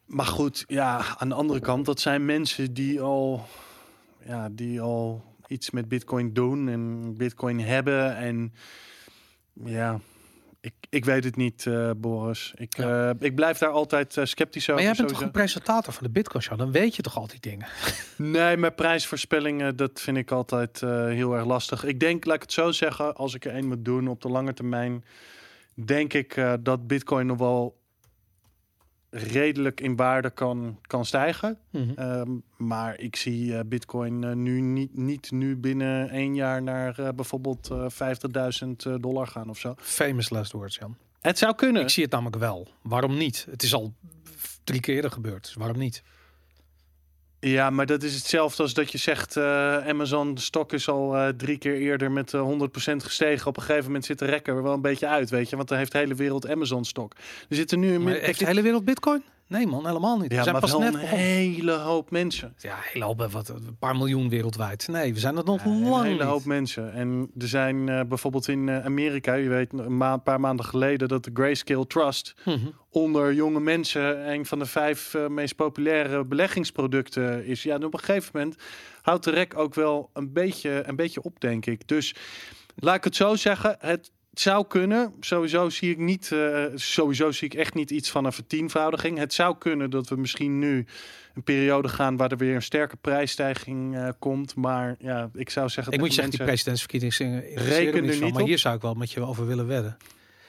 Maar goed, ja, aan de andere kant, dat zijn mensen die al, ja, die al iets met Bitcoin doen en Bitcoin hebben. En ja, ik, ik weet het niet, eh, Boris. Ik, eh, ik blijf daar altijd eh, sceptisch over. Maar jij bent toch een presentator van de Bitcoin Show? Dan weet je toch al die dingen? [laughs] Nee, met prijsvoorspellingen, dat vind ik altijd eh, heel erg lastig. Ik denk, laat ik het zo zeggen, als ik er één moet doen op de lange termijn, denk ik eh, dat Bitcoin nog wel redelijk in waarde kan, kan stijgen. Ehm, maar ik zie eh, Bitcoin eh, nu niet, niet nu binnen één jaar naar bijvoorbeeld eh 50.000 dollar gaan of zo. Famous last words, Jan. Het zou kunnen. Ik zie het namelijk wel. Waarom niet? Het is al drie keer eerder gebeurd. Dus waarom niet? Ja, maar dat is hetzelfde als dat je zegt... eh, Amazon de stok is al eh, drie keer eerder met eh 100% gestegen. Op een gegeven moment zit de rekker er wel een beetje uit, weet je. Want dan heeft de hele wereld Amazon stok. Er zitten nu... Maar heeft de hele wereld Bitcoin? Nee man, helemaal niet. we ja, zijn pas wel net een hele hoop mensen. Ja, hele hoop, wat, een paar miljoen wereldwijd. Nee, we zijn dat nog Ja, een lang hele niet. hoop mensen. En er zijn eh, bijvoorbeeld in eh, Amerika... Je weet, een ma- paar maanden geleden dat de Grayscale Trust... Mhm. onder jonge mensen een van de vijf eh, meest populaire beleggingsproducten is. Ja, en op een gegeven moment houdt de rek ook wel een beetje, een beetje op, denk ik. Dus laat ik het zo zeggen, het zou kunnen. Sowieso zie ik niet, eh, sowieso zie ik echt niet iets van een vertienvoudiging. Het zou kunnen dat we misschien nu een periode gaan waar er weer een sterke prijsstijging eh, komt. Maar ja, ik zou zeggen, Ik moet je zeggen, die presidentsverkiezingen Reken interesseren me er niet van. niet Maar op. hier zou ik wel met je over willen wedden.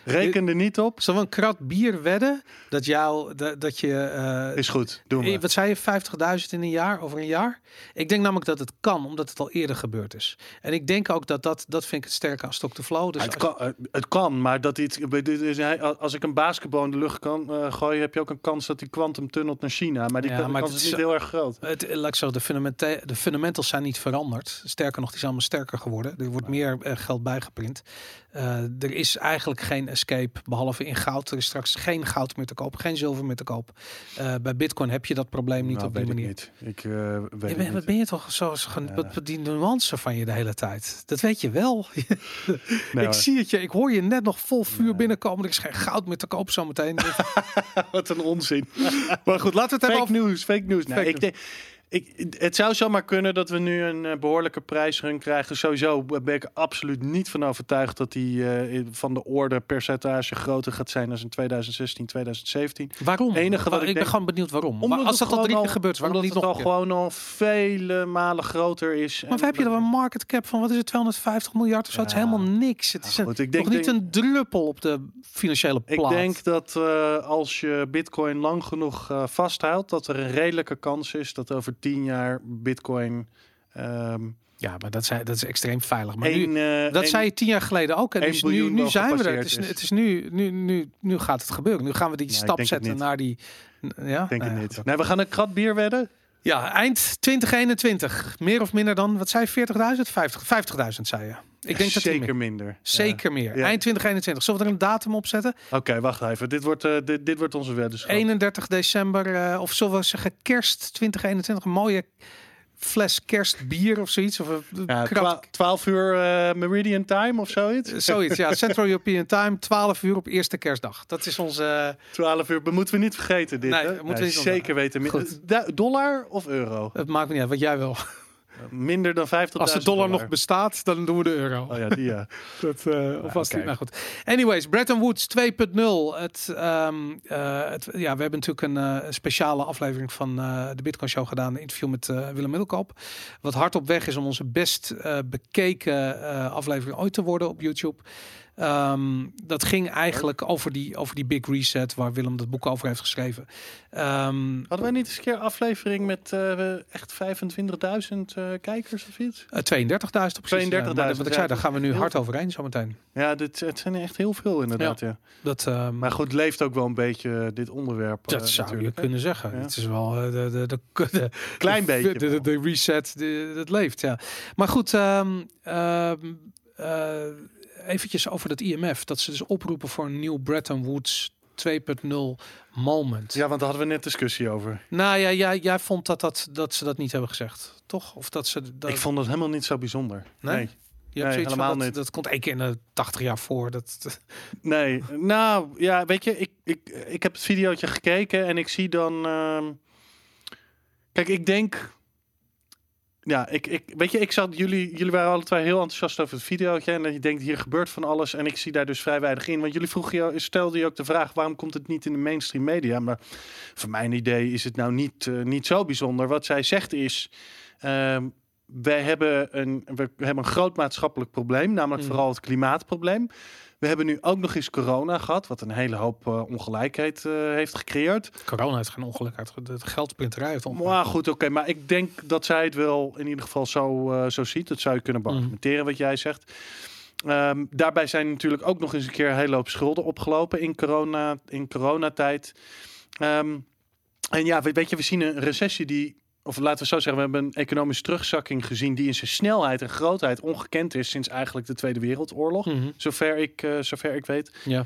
Reken er niet op. Zullen we een krat bier wedden dat jou dat, dat je eh, Is goed, doen we. Eh, Wat zei je, 50.000 in een jaar, over een jaar? Ik denk namelijk dat het kan, omdat het al eerder gebeurd is. En ik denk ook dat dat, dat vind ik het sterke aan Stock to Flow. Dus Ja, het, kan, eh, het kan, maar dat iets. dit is- hij- Als ik een basketbal in de lucht kan gooien, heb je ook een kans dat die quantum tunnelt naar China. Maar die Ja, kan- maar kans het is niet heel erg groot. Het, laat ik zo, de, fundamenta- de fundamentals zijn niet veranderd. Sterker nog, die zijn allemaal sterker geworden. Er wordt meer geld bijgeprint. Eh, er is eigenlijk geen escape, behalve in goud. Er is straks geen goud meer te koop, geen zilver meer te koop. Eh, bij Bitcoin heb je dat probleem niet Nou, op die manier. niet. Ik eh, weet bent, niet. wat ben je toch zo, Ja. die nuance van je de hele tijd? Dat weet je wel. [laughs] Nee, ik zie het je. Ik hoor je net nog vol vuur Nee. binnenkomen. Er is geen goud meer te koop zometeen. [laughs] Wat een onzin. maar goed, laten we het hebben fake over... news, fake news. Nee, Fake ik denk, ik, het zou zomaar kunnen dat we nu een eh, behoorlijke prijsrun krijgen. Sowieso ben ik absoluut niet van overtuigd dat die eh, van de orde percentage groter gaat zijn als in 2016, 2017. Waarom? enige wat Wa- ik ik ben gewoon benieuwd waarom. Omdat als dat al drie keer is, waarom omdat niet nog het al keer? gewoon al vele malen groter is. Maar we hebben hier een market cap van, wat is het, 250 miljard of zo? Het is helemaal niks. Het is Ja, een- goed, ik denk- nog niet denk- een druppel op de financiële Ik plaat. denk dat eh, als je Bitcoin lang genoeg vasthoudt, dat er een redelijke kans is dat over tien jaar Bitcoin. ehm Ja, maar dat, zei, dat is extreem veilig. Maar nu, eh, dat zei je tien jaar geleden ook. En nu, nu, zijn we er. Het is, is. het is nu, nu, nu, nu gaat het gebeuren. Nu gaan we die Nee, ik stap zetten naar die... Ja, denk Nou ja, niet. Nee, we gaan een krat bier wedden. Ja, eind 2021. Meer of minder dan, wat zei je, 40.000? 50 50.000 zei je. Ik denk dat zeker meer- minder. Zeker meer. Eind 2021. Zullen we er een datum op zetten? Oké, wacht even. Dit wordt, eh, dit, dit wordt onze weddenschap. 31 december, eh, of zullen we zeggen kerst 2021? Een mooie fles kerstbier of zoiets. Of een Ja, krap- twa- 12 uur eh, Meridian Time of zoiets. Zoiets, ja. [laughs] Central European Time, 12 uur op eerste kerstdag. Dat is onze... eh, 12 uur, moeten we niet vergeten dit. Nee, hè? moeten we niet zeker weten. Goed. Dollar of euro? het maakt me niet uit, wat jij wil. Minder dan 50.000 Als de dollar nog bestaat, dan doen we de euro. Oh ja, die ja. [laughs] Dat, eh, of was oké. die, nou goed. Anyways, Bretton Woods 2.0. Het, ehm, eh, het, ja, we hebben natuurlijk een eh, speciale aflevering van de Bitcoin Show gedaan. Een interview met Willem Middelkoop. Wat hard op weg is om onze best bekeken aflevering ooit te worden op YouTube. Ehm, dat ging eigenlijk over die, over die Big Reset, waar Willem dat boek over heeft geschreven. Ehm, Hadden wij niet eens een keer aflevering met eh, echt 25.000 eh, kijkers of iets? eh, 32.000 op precies. 32.000, Maar Wat ik zei, ja, daar gaan we nu hard overheen zometeen. Ja, dit, het zijn echt heel veel inderdaad. Ja. Dat, ehm, Maar goed, leeft ook wel een beetje dit onderwerp. Dat zou je natuurlijk, hè? kunnen zeggen. Ja. Het is wel de, de, de, de, Klein beetje. De, de, reset, de, dat leeft, ja. Maar goed, eventjes over dat IMF. Dat ze dus oproepen voor een nieuw Bretton Woods 2.0 moment. Ja, want daar hadden we net discussie over. Nou ja, jij, jij vond dat, dat, dat ze dat niet hebben gezegd, toch? Of dat ze dat, Ik vond het helemaal niet zo bijzonder. Nee? Nee. je hebt nee, zoiets van, helemaal dat, niet. dat komt één keer in de 80 jaar voor. Dat, [laughs] Nee, nou ja, weet je, ik, ik, ik heb het videootje gekeken en ik zie dan. ehm, Kijk, ik denk. Ja, ik, ik, weet je, ik zat jullie, jullie waren alle twee heel enthousiast over het videootje. En je denkt, hier gebeurt van alles. En ik zie daar dus vrij weinig in. Want jullie vroegen je, stelde je ook de vraag, waarom komt het niet in de mainstream media? Maar voor mijn idee is het nou niet, eh, niet zo bijzonder. Wat zij zegt is, ehm, wij hebben een, we hebben een groot maatschappelijk probleem. Namelijk Mhm. vooral het klimaatprobleem. We hebben nu ook nog eens corona gehad, wat een hele hoop eh, ongelijkheid eh, heeft gecreëerd. Corona heeft geen ongeluk uit. De geldprinterij heeft ongeluk. Maar goed, oké. maar ik denk dat zij het wel in ieder geval zo, eh, zo ziet. Dat zou je kunnen beargumenteren wat jij zegt. Ehm, daarbij zijn natuurlijk ook nog eens een keer een hele hoop schulden opgelopen in, corona, in coronatijd. Ehm, en ja, we- weet je, we zien een recessie die, of laten we zo zeggen, we hebben een economische terugzakking gezien die in zijn snelheid en grootheid ongekend is sinds eigenlijk de Tweede Wereldoorlog. Mhm. Zover ik, eh, zover ik weet. Ja.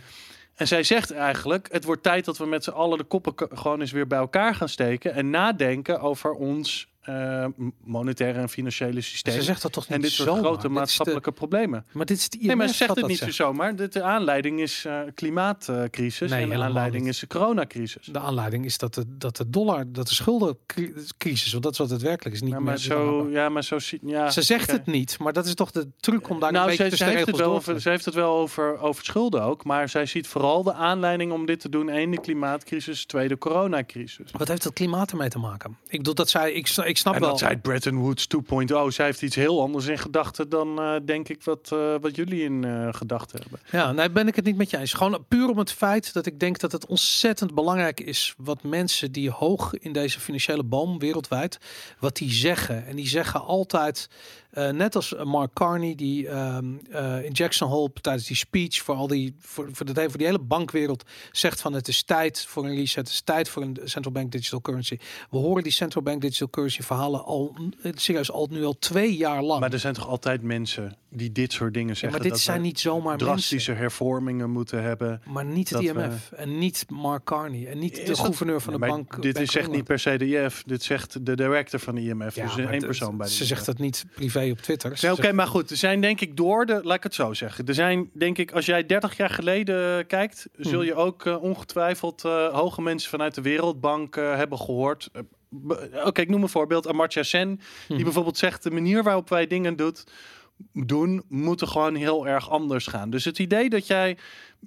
En zij zegt eigenlijk: het wordt tijd dat we met z'n allen de koppen gewoon eens weer bij elkaar gaan steken en nadenken over ons eh, monetaire en financiële systeem. Ze zegt dat toch niet en dit soort zomaar? grote de- maatschappelijke problemen. maar dit is de Nee, maar ze zegt het niet zegt. zomaar. De, de aanleiding is eh, klimaatcrisis Nee, en de aanleiding niet. is de coronacrisis. De aanleiding is dat de, dat de dollar, dat de schuldencrisis, want dat is wat het werkelijk is. Niet Ja, meer maar zo, ja, maar zo ziet. Ja, Ze zegt het niet, maar dat is toch de truc om daar nou, een beetje de heeft het wel over, ze heeft het wel over, over schulden ook. Maar zij ziet vooral de aanleiding om dit te doen. één, de klimaatcrisis. Twee, de coronacrisis. Wat heeft dat klimaat ermee te maken? Ik bedoel dat zij, ik, ik snap En wel. dat zei Bretton Woods 2.0. Zij heeft iets heel anders in gedachten dan eh, denk ik wat, eh, wat jullie in eh, gedachten hebben. Ja, nee, ben ik het niet met je eens. Gewoon puur om het feit dat ik denk dat het ontzettend belangrijk is wat mensen die hoog in deze financiële boom wereldwijd, wat die zeggen. En die zeggen altijd, eh, net als Mark Carney, die ehm, eh, in Jackson Hole tijdens die speech voor al die voor, voor, de, voor die hele bankwereld zegt van het is tijd voor een reset, het is tijd voor een central bank digital currency. We horen die central bank digital currency verhalen al eh, serieus al nu al twee jaar lang. Maar er zijn toch altijd mensen die dit soort dingen Ja, zeggen. maar dit dat zijn niet zomaar mensen. drastische hervormingen moeten hebben. Maar niet het dat we- IMF en niet Mark Carney en niet de dat- gouverneur van Ja, de bank. Dit is echt of niet per se de IF. Dit zegt de director van de IMF. Ja, dus één persoon bij Ze IMF. zegt dat niet privé op Twitter. Nee, Oké, maar goed. Er zijn denk ik door de, laat ik het zo zeggen. Er zijn denk ik, als jij 30 jaar geleden kijkt, zul Mhm. je ook eh, ongetwijfeld eh, hoge mensen vanuit de Wereldbank eh, hebben gehoord. Eh, Oké, ik noem een voorbeeld. Amartya Sen, die Mhm. bijvoorbeeld zegt de manier waarop wij dingen doet, doen, moeten gewoon heel erg anders gaan. Dus het idee dat jij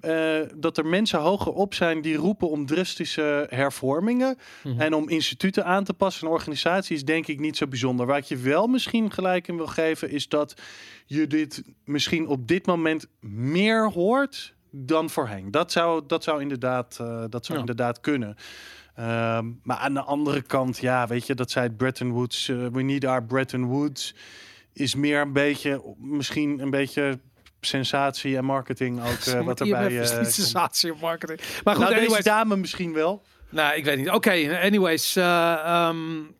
eh, dat er mensen hoger op zijn die roepen om drastische hervormingen Mhm. en om instituten aan te passen en organisaties, denk ik niet zo bijzonder. Waar ik je wel misschien gelijk in wil geven, is dat je dit misschien op dit moment meer hoort dan voorheen. Dat zou, dat zou inderdaad, eh, dat zou Ja. inderdaad kunnen. Ehm, maar aan de andere kant, ja, weet je, dat zei Bretton Woods. eh, we need our Bretton Woods. Is meer een beetje, misschien een beetje sensatie en marketing ook eh, [laughs] wat erbij. is [laughs] eh, niet komt. sensatie op marketing. Maar goed, Nou, deze anyways, dame misschien wel. nou, ik weet niet. Oké, anyways, eh, ehm,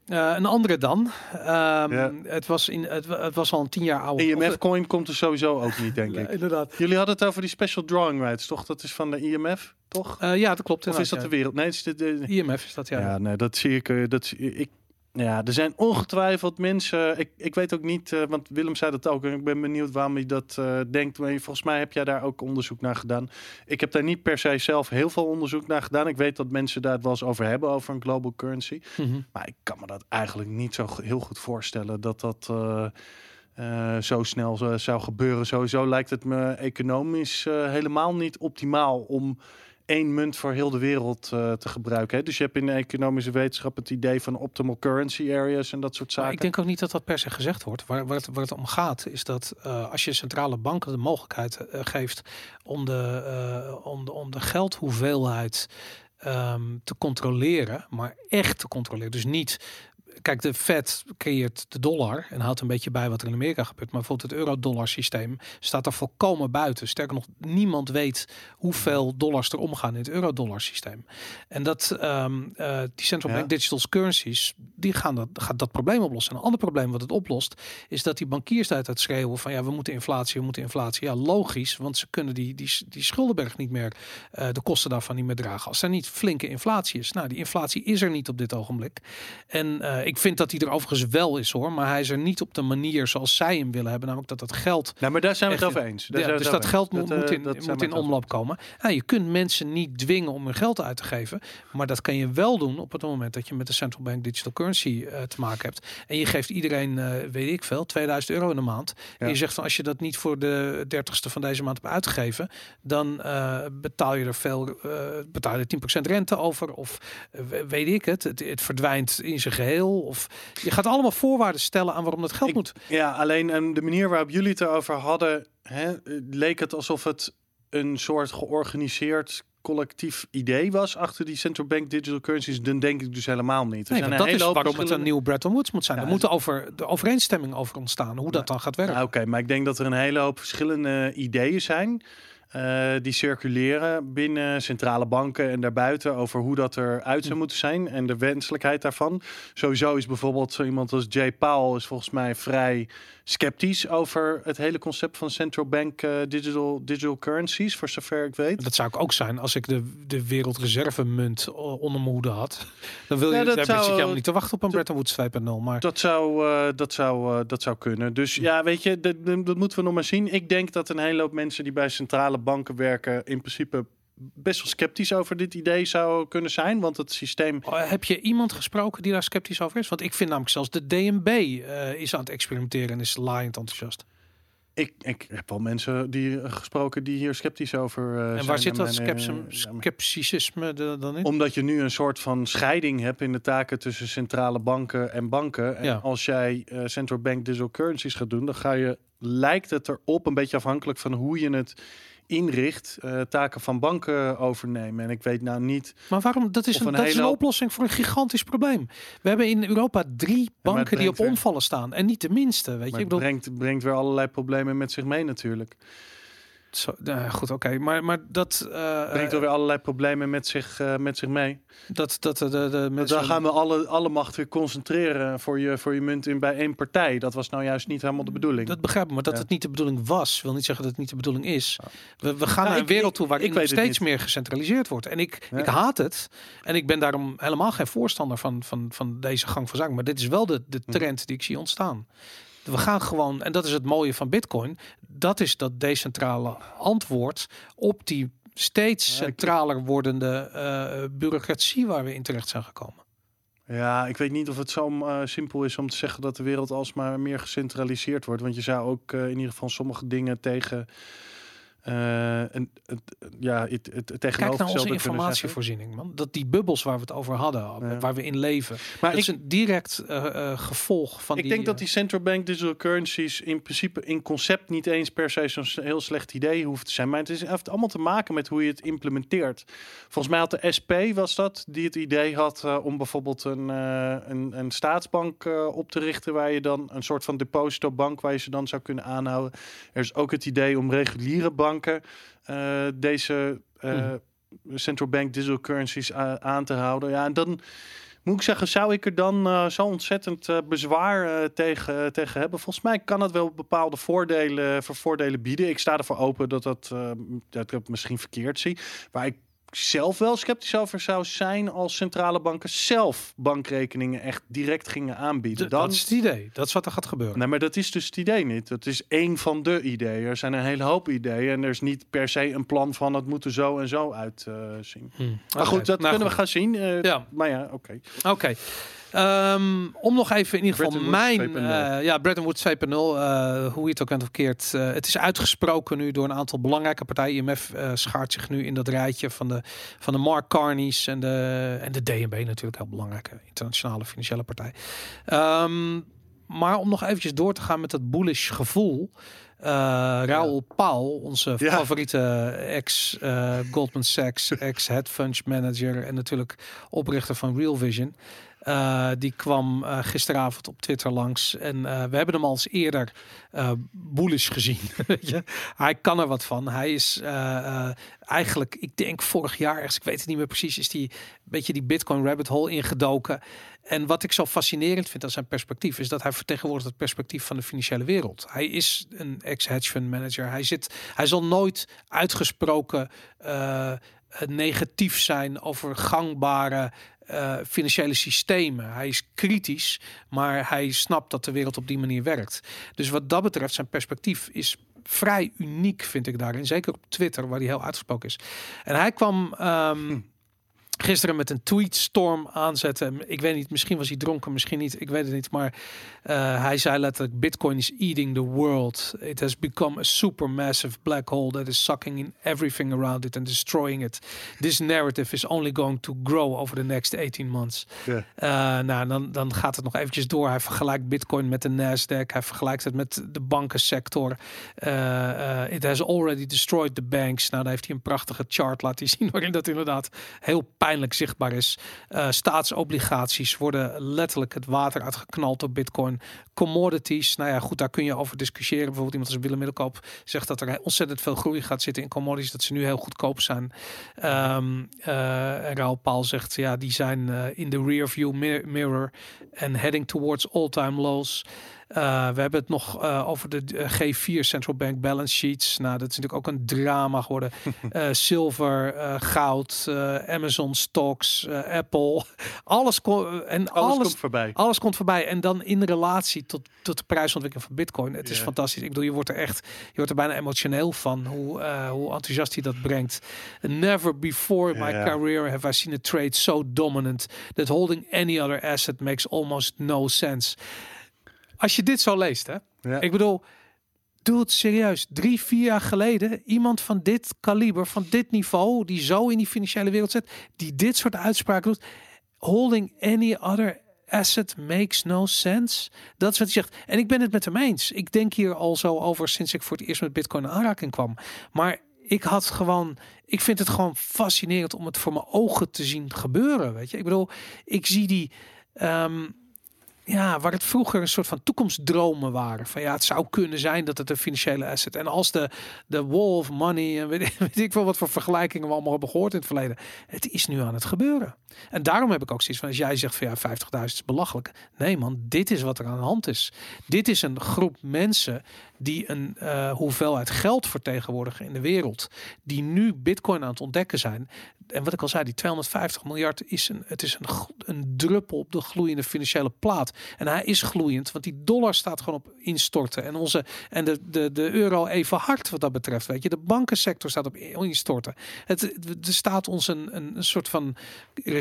eh, een andere dan. Ehm, Ja. het, was in, het, het was al een tien jaar oude. IMF-coin komt er sowieso ook niet, denk ik. inderdaad. Jullie hadden het over die special drawing rights, toch? Dat is van de IMF, toch? Eh, ja, dat klopt. Of is dat de wereld? Nee, het is de, de-. IMF is dat, ja. ja. nee, dat zie ik. eh, Dat zie ik. Ja, er zijn ongetwijfeld mensen. Ik, ik weet ook niet, eh, want Willem zei dat ook. En ik ben benieuwd waarom hij dat eh, denkt. Maar volgens mij heb jij daar ook onderzoek naar gedaan. Ik heb daar niet per se zelf heel veel onderzoek naar gedaan. Ik weet dat mensen daar het wel eens over hebben, over een global currency. Mhm. Maar ik kan me dat eigenlijk niet zo heel goed voorstellen dat dat eh, zo snel zo- zou gebeuren. Sowieso lijkt het me economisch helemaal niet optimaal om één munt voor heel de wereld eh, te gebruiken. Hè? Dus je hebt in de economische wetenschap het idee van optimal currency areas en dat soort Maar zaken. ik denk ook niet dat dat per se gezegd wordt. Waar, waar, het, waar het om gaat is dat eh, als je centrale banken de mogelijkheid eh, geeft om de, om de, om de geldhoeveelheid ehm, te controleren, maar echt te controleren. Dus niet. Kijk, de Fed creëert de dollar en houdt een beetje bij wat er in Amerika gebeurt. Maar bijvoorbeeld het euro-dollar systeem staat er volkomen buiten. Sterker nog, niemand weet hoeveel dollars er omgaan in het euro-dollar systeem. En dat ehm, eh, die central Ja. bank digital currencies, die gaan dat, gaat dat probleem oplossen. En een ander probleem wat het oplost, is dat die bankiers uit het schreeuwen van ja, we moeten inflatie, we moeten inflatie. Ja, logisch, want ze kunnen die, die, die schuldenberg niet meer, eh, de kosten daarvan niet meer dragen. Als er niet flinke inflatie is. Nou, die inflatie is er niet op dit ogenblik. En eh, ik ik vind dat hij er overigens wel is hoor, maar hij is er niet op de manier zoals zij hem willen hebben, namelijk dat dat geld Nou, maar daar zijn we het over eens. Daar ja, dus dat geld eens. moet, Dat, moet eh, in, dat moet in omloop komen. Je kunt mensen niet dwingen om hun geld uit te geven. Maar dat kan je wel doen op het moment dat je met de central bank digital currency eh, te maken hebt. En je geeft iedereen, eh, weet ik veel, 2000 euro in de maand. En je zegt van als je dat niet voor de 30ste van deze maand hebt uitgegeven, dan eh, betaal je er veel, eh betaal je 10% rente over. Of eh, we- weet ik het, het, het verdwijnt in zijn geheel. Of je gaat allemaal voorwaarden stellen aan waarom dat geld Ik- moet. Ja, alleen ehm, de manier waarop jullie het erover hadden, hè, leek het alsof het een soort georganiseerd collectief idee was achter die central bank digital currencies. Dan denk ik dus helemaal niet. Er Nee, zijn dat is waarom het een nieuw Bretton Woods moet zijn. Ja, er moet over de overeenstemming over ontstaan, hoe dat dan gaat werken. Nou, Oké, maar ik denk dat er een hele hoop verschillende ideeën zijn. Eh, die circuleren binnen centrale banken en daarbuiten over hoe dat eruit zou moeten zijn en de wenselijkheid daarvan. Sowieso is bijvoorbeeld zo iemand als Jay Powell is volgens mij vrij sceptisch over het hele concept van central bank eh, digital, digital currencies, voor zover ik weet. Dat zou ik ook zijn als ik de, de wereldreservemunt o- onder mijn hoede had. Dan wil je, dat daar zou- zit je helemaal niet te wachten op een Bretton Woods 2.0. Maar Dat zou, eh, dat, zou, eh, dat zou kunnen. Dus ja, weet je, dat, dat moeten we nog maar zien. Ik denk dat een hele hoop mensen die bij centrale banken werken, in principe best wel sceptisch over dit idee zou kunnen zijn. Want het systeem. Oh, heb je iemand gesproken die daar sceptisch over is? Want ik vind namelijk zelfs de DNB eh, is aan het experimenteren en is laaiend enthousiast. Ik, ik heb wel mensen die eh, gesproken die hier sceptisch over eh, zijn. en waar zit dat En scepticisme dan in? Omdat je nu een soort van scheiding hebt in de taken tussen centrale banken en banken. En Ja. als jij eh, central bank digital currencies gaat doen, dan ga je, lijkt het erop, een beetje afhankelijk van hoe je het inricht, eh, taken van banken overnemen. En ik weet nou niet. Maar waarom? Dat is een, een dat is een oplossing voor een gigantisch probleem. We hebben in Europa drie banken die op weer- omvallen staan. En niet de minste. Weet je, ik het bedoel, brengt, brengt weer allerlei problemen met zich mee natuurlijk. Zo, nou, goed, oké. Maar, maar dat, eh, Brengt er weer allerlei problemen met zich, eh, met zich mee. dat, dat de, de, de mensen. gaan we alle, alle macht weer concentreren voor je, voor je munt in bij één partij. Dat was nou juist niet helemaal de bedoeling. Dat begrijp ik, maar dat Ja. het niet de bedoeling was, wil niet zeggen dat het niet de bedoeling is. We, we gaan naar een wereld toe waarin ik steeds meer gecentraliseerd wordt. En ik, Ja. ik haat het. En ik ben daarom helemaal geen voorstander van, van, van deze gang van zaken. Maar dit is wel de, de Hm. trend die ik zie ontstaan. We gaan gewoon, en dat is het mooie van Bitcoin, dat is dat decentrale antwoord op die steeds centraler wordende eh, bureaucratie waar we in terecht zijn gekomen. Ja, ik weet niet of het zo eh, simpel is om te zeggen dat de wereld alsmaar meer gecentraliseerd wordt. Want je zou ook eh, in ieder geval sommige dingen tegen. Eh, het, ja, het, het, het Kijk naar onze informatievoorziening, man. Dat die bubbels waar we het over hadden, Ja. waar we in leven. Maar ik, is een direct eh, eh, gevolg van ik die... denk dat eh, die central bank digital currencies in principe in concept niet eens per se zo'n heel slecht idee hoeft te zijn. Maar het is, heeft allemaal te maken met hoe je het implementeert. Volgens mij had de SP, was dat, die het idee had eh, om bijvoorbeeld een, eh, een, een staatsbank eh, op te richten. Waar je dan een soort van depositobank waar je ze dan zou kunnen aanhouden. Er is ook het idee om reguliere banken eh, deze eh, Mhm. central bank digital currencies aan te houden. Ja, en dan moet ik zeggen, zou ik er dan eh, zo ontzettend bezwaar tegen, tegen hebben? Volgens mij kan het wel bepaalde voordelen, voor voordelen bieden. Ik sta ervoor open dat, dat, dat ik het misschien verkeerd zie. Waar ik zelf wel sceptisch over zou zijn als centrale banken zelf bankrekeningen echt direct gingen aanbieden. Dan, Dat is het idee. Dat is wat er gaat gebeuren. Nee, maar dat is dus het idee niet. Dat is één van de ideeën. Er zijn een hele hoop ideeën en er is niet per se een plan van het moet er zo en zo uitzien. Hm. Maar goed, dat nou kunnen goed. we gaan zien. Eh, Ja. Maar ja, oké. Oké. Ehm, om nog even in ieder geval Bretton mijn... 2.0. eh, ja, Bretton Woods 2.0. eh, hoe je het ook bent of keert. eh, het is uitgesproken nu door een aantal belangrijke partijen. IMF schaart zich nu in dat rijtje van de, van de Mark Carney's en de, en de DNB natuurlijk. Heel belangrijke internationale financiële partij. Ehm, maar om nog eventjes door te gaan met dat bullish gevoel. eh Raoul Paul, onze Ja. favoriete ex eh, Goldman Sachs, ex hedge fund manager en natuurlijk oprichter van Real Vision. Eh, die kwam eh, gisteravond op Twitter langs. En eh, we hebben hem al eens eerder bullish gezien. [laughs] Hij kan er wat van. Hij is eigenlijk, ik denk vorig jaar ergens, ik weet het niet meer precies, is die beetje die Bitcoin rabbit hole ingedoken. En wat ik zo fascinerend vind aan zijn perspectief, is dat hij vertegenwoordigt het perspectief van de financiële wereld. Hij is een ex-hedge fund manager. Hij, zit, hij zal nooit uitgesproken negatief zijn over gangbare eh, financiële systemen. Hij is kritisch, maar hij snapt dat de wereld op die manier werkt. Dus wat dat betreft, zijn perspectief is vrij uniek, vind ik daarin. Zeker op Twitter, waar hij heel uitgesproken is. En hij kwam ehm, gisteren met een tweetstorm aanzetten. Ik weet niet, misschien was hij dronken, misschien niet. Ik weet het niet. Maar uh, hij zei letterlijk: Bitcoin is eating the world. It has become a supermassive black hole that is sucking in everything around it and destroying it. This narrative is only going to grow over the next 18 months. Uh, nou, dan, dan gaat het nog eventjes door. Hij vergelijkt Bitcoin met de Nasdaq. Hij vergelijkt het met de bankensector. Uh, it has already destroyed the banks. Nou, dan heeft hij een prachtige chart laten zien waarin dat inderdaad heel pijnlijk zichtbaar is. Uh, staatsobligaties worden letterlijk het water uitgeknald op Bitcoin. Commodities, nou ja, goed, daar kun je over discussiëren. Bijvoorbeeld iemand als Willem Middelkoop zegt dat er ontzettend veel groei gaat zitten in commodities, dat ze nu heel goedkoop zijn. Um, uh, en Raoul Paul zegt, ja, die zijn uh, in de rearview mirror en heading towards all-time lows. Uh, we hebben het nog uh, over de G4 Central Bank balance sheets. Nou, dat is natuurlijk ook een drama geworden. [laughs] zilver, goud, Amazon stocks, Apple. Alles, en alles, alles, komt voorbij. Alles komt voorbij. En dan in relatie tot, tot de prijsontwikkeling van Bitcoin. Het is fantastisch. Ik bedoel, je wordt er echt, je wordt er bijna emotioneel van hoe, hoe enthousiast hij dat brengt. Never before in my career have I seen a trade so dominant that holding any other asset makes almost no sense. Als je dit zo leest, hè? Ja. Ik bedoel, doe het serieus. Drie, vier jaar geleden, iemand van dit kaliber, van dit niveau, die zo in die financiële wereld zit, die dit soort uitspraken doet, holding any other asset makes no sense. Dat is wat hij zegt. En ik ben het met hem eens. Ik denk hier al zo over sinds ik voor het eerst met Bitcoin in aanraking kwam. Maar ik had gewoon, ik vind het gewoon fascinerend om het voor mijn ogen te zien gebeuren. Weet je, ik bedoel, ik zie die. ehm, ja, waar het vroeger een soort van toekomstdromen waren. Van ja, het zou kunnen zijn dat het een financiële asset. En als de, de wall of money en weet, [laughs] weet ik veel wat voor vergelijkingen we allemaal hebben gehoord in het verleden. Het is nu aan het gebeuren. En daarom heb ik ook zoiets van, als jij zegt van ja, 50.000 is belachelijk. Nee man, dit is wat er aan de hand is. Dit is een groep mensen die een eh, hoeveelheid geld vertegenwoordigen in de wereld. Die nu bitcoin aan het ontdekken zijn. En wat ik al zei, die 250 miljard is een, het is een, een druppel op de gloeiende financiële plaat. En hij is gloeiend, want die dollar staat gewoon op instorten. En, onze, en de, de, de euro even hard wat dat betreft. Weet je, de bankensector staat op instorten. Het, er staat ons een, een soort van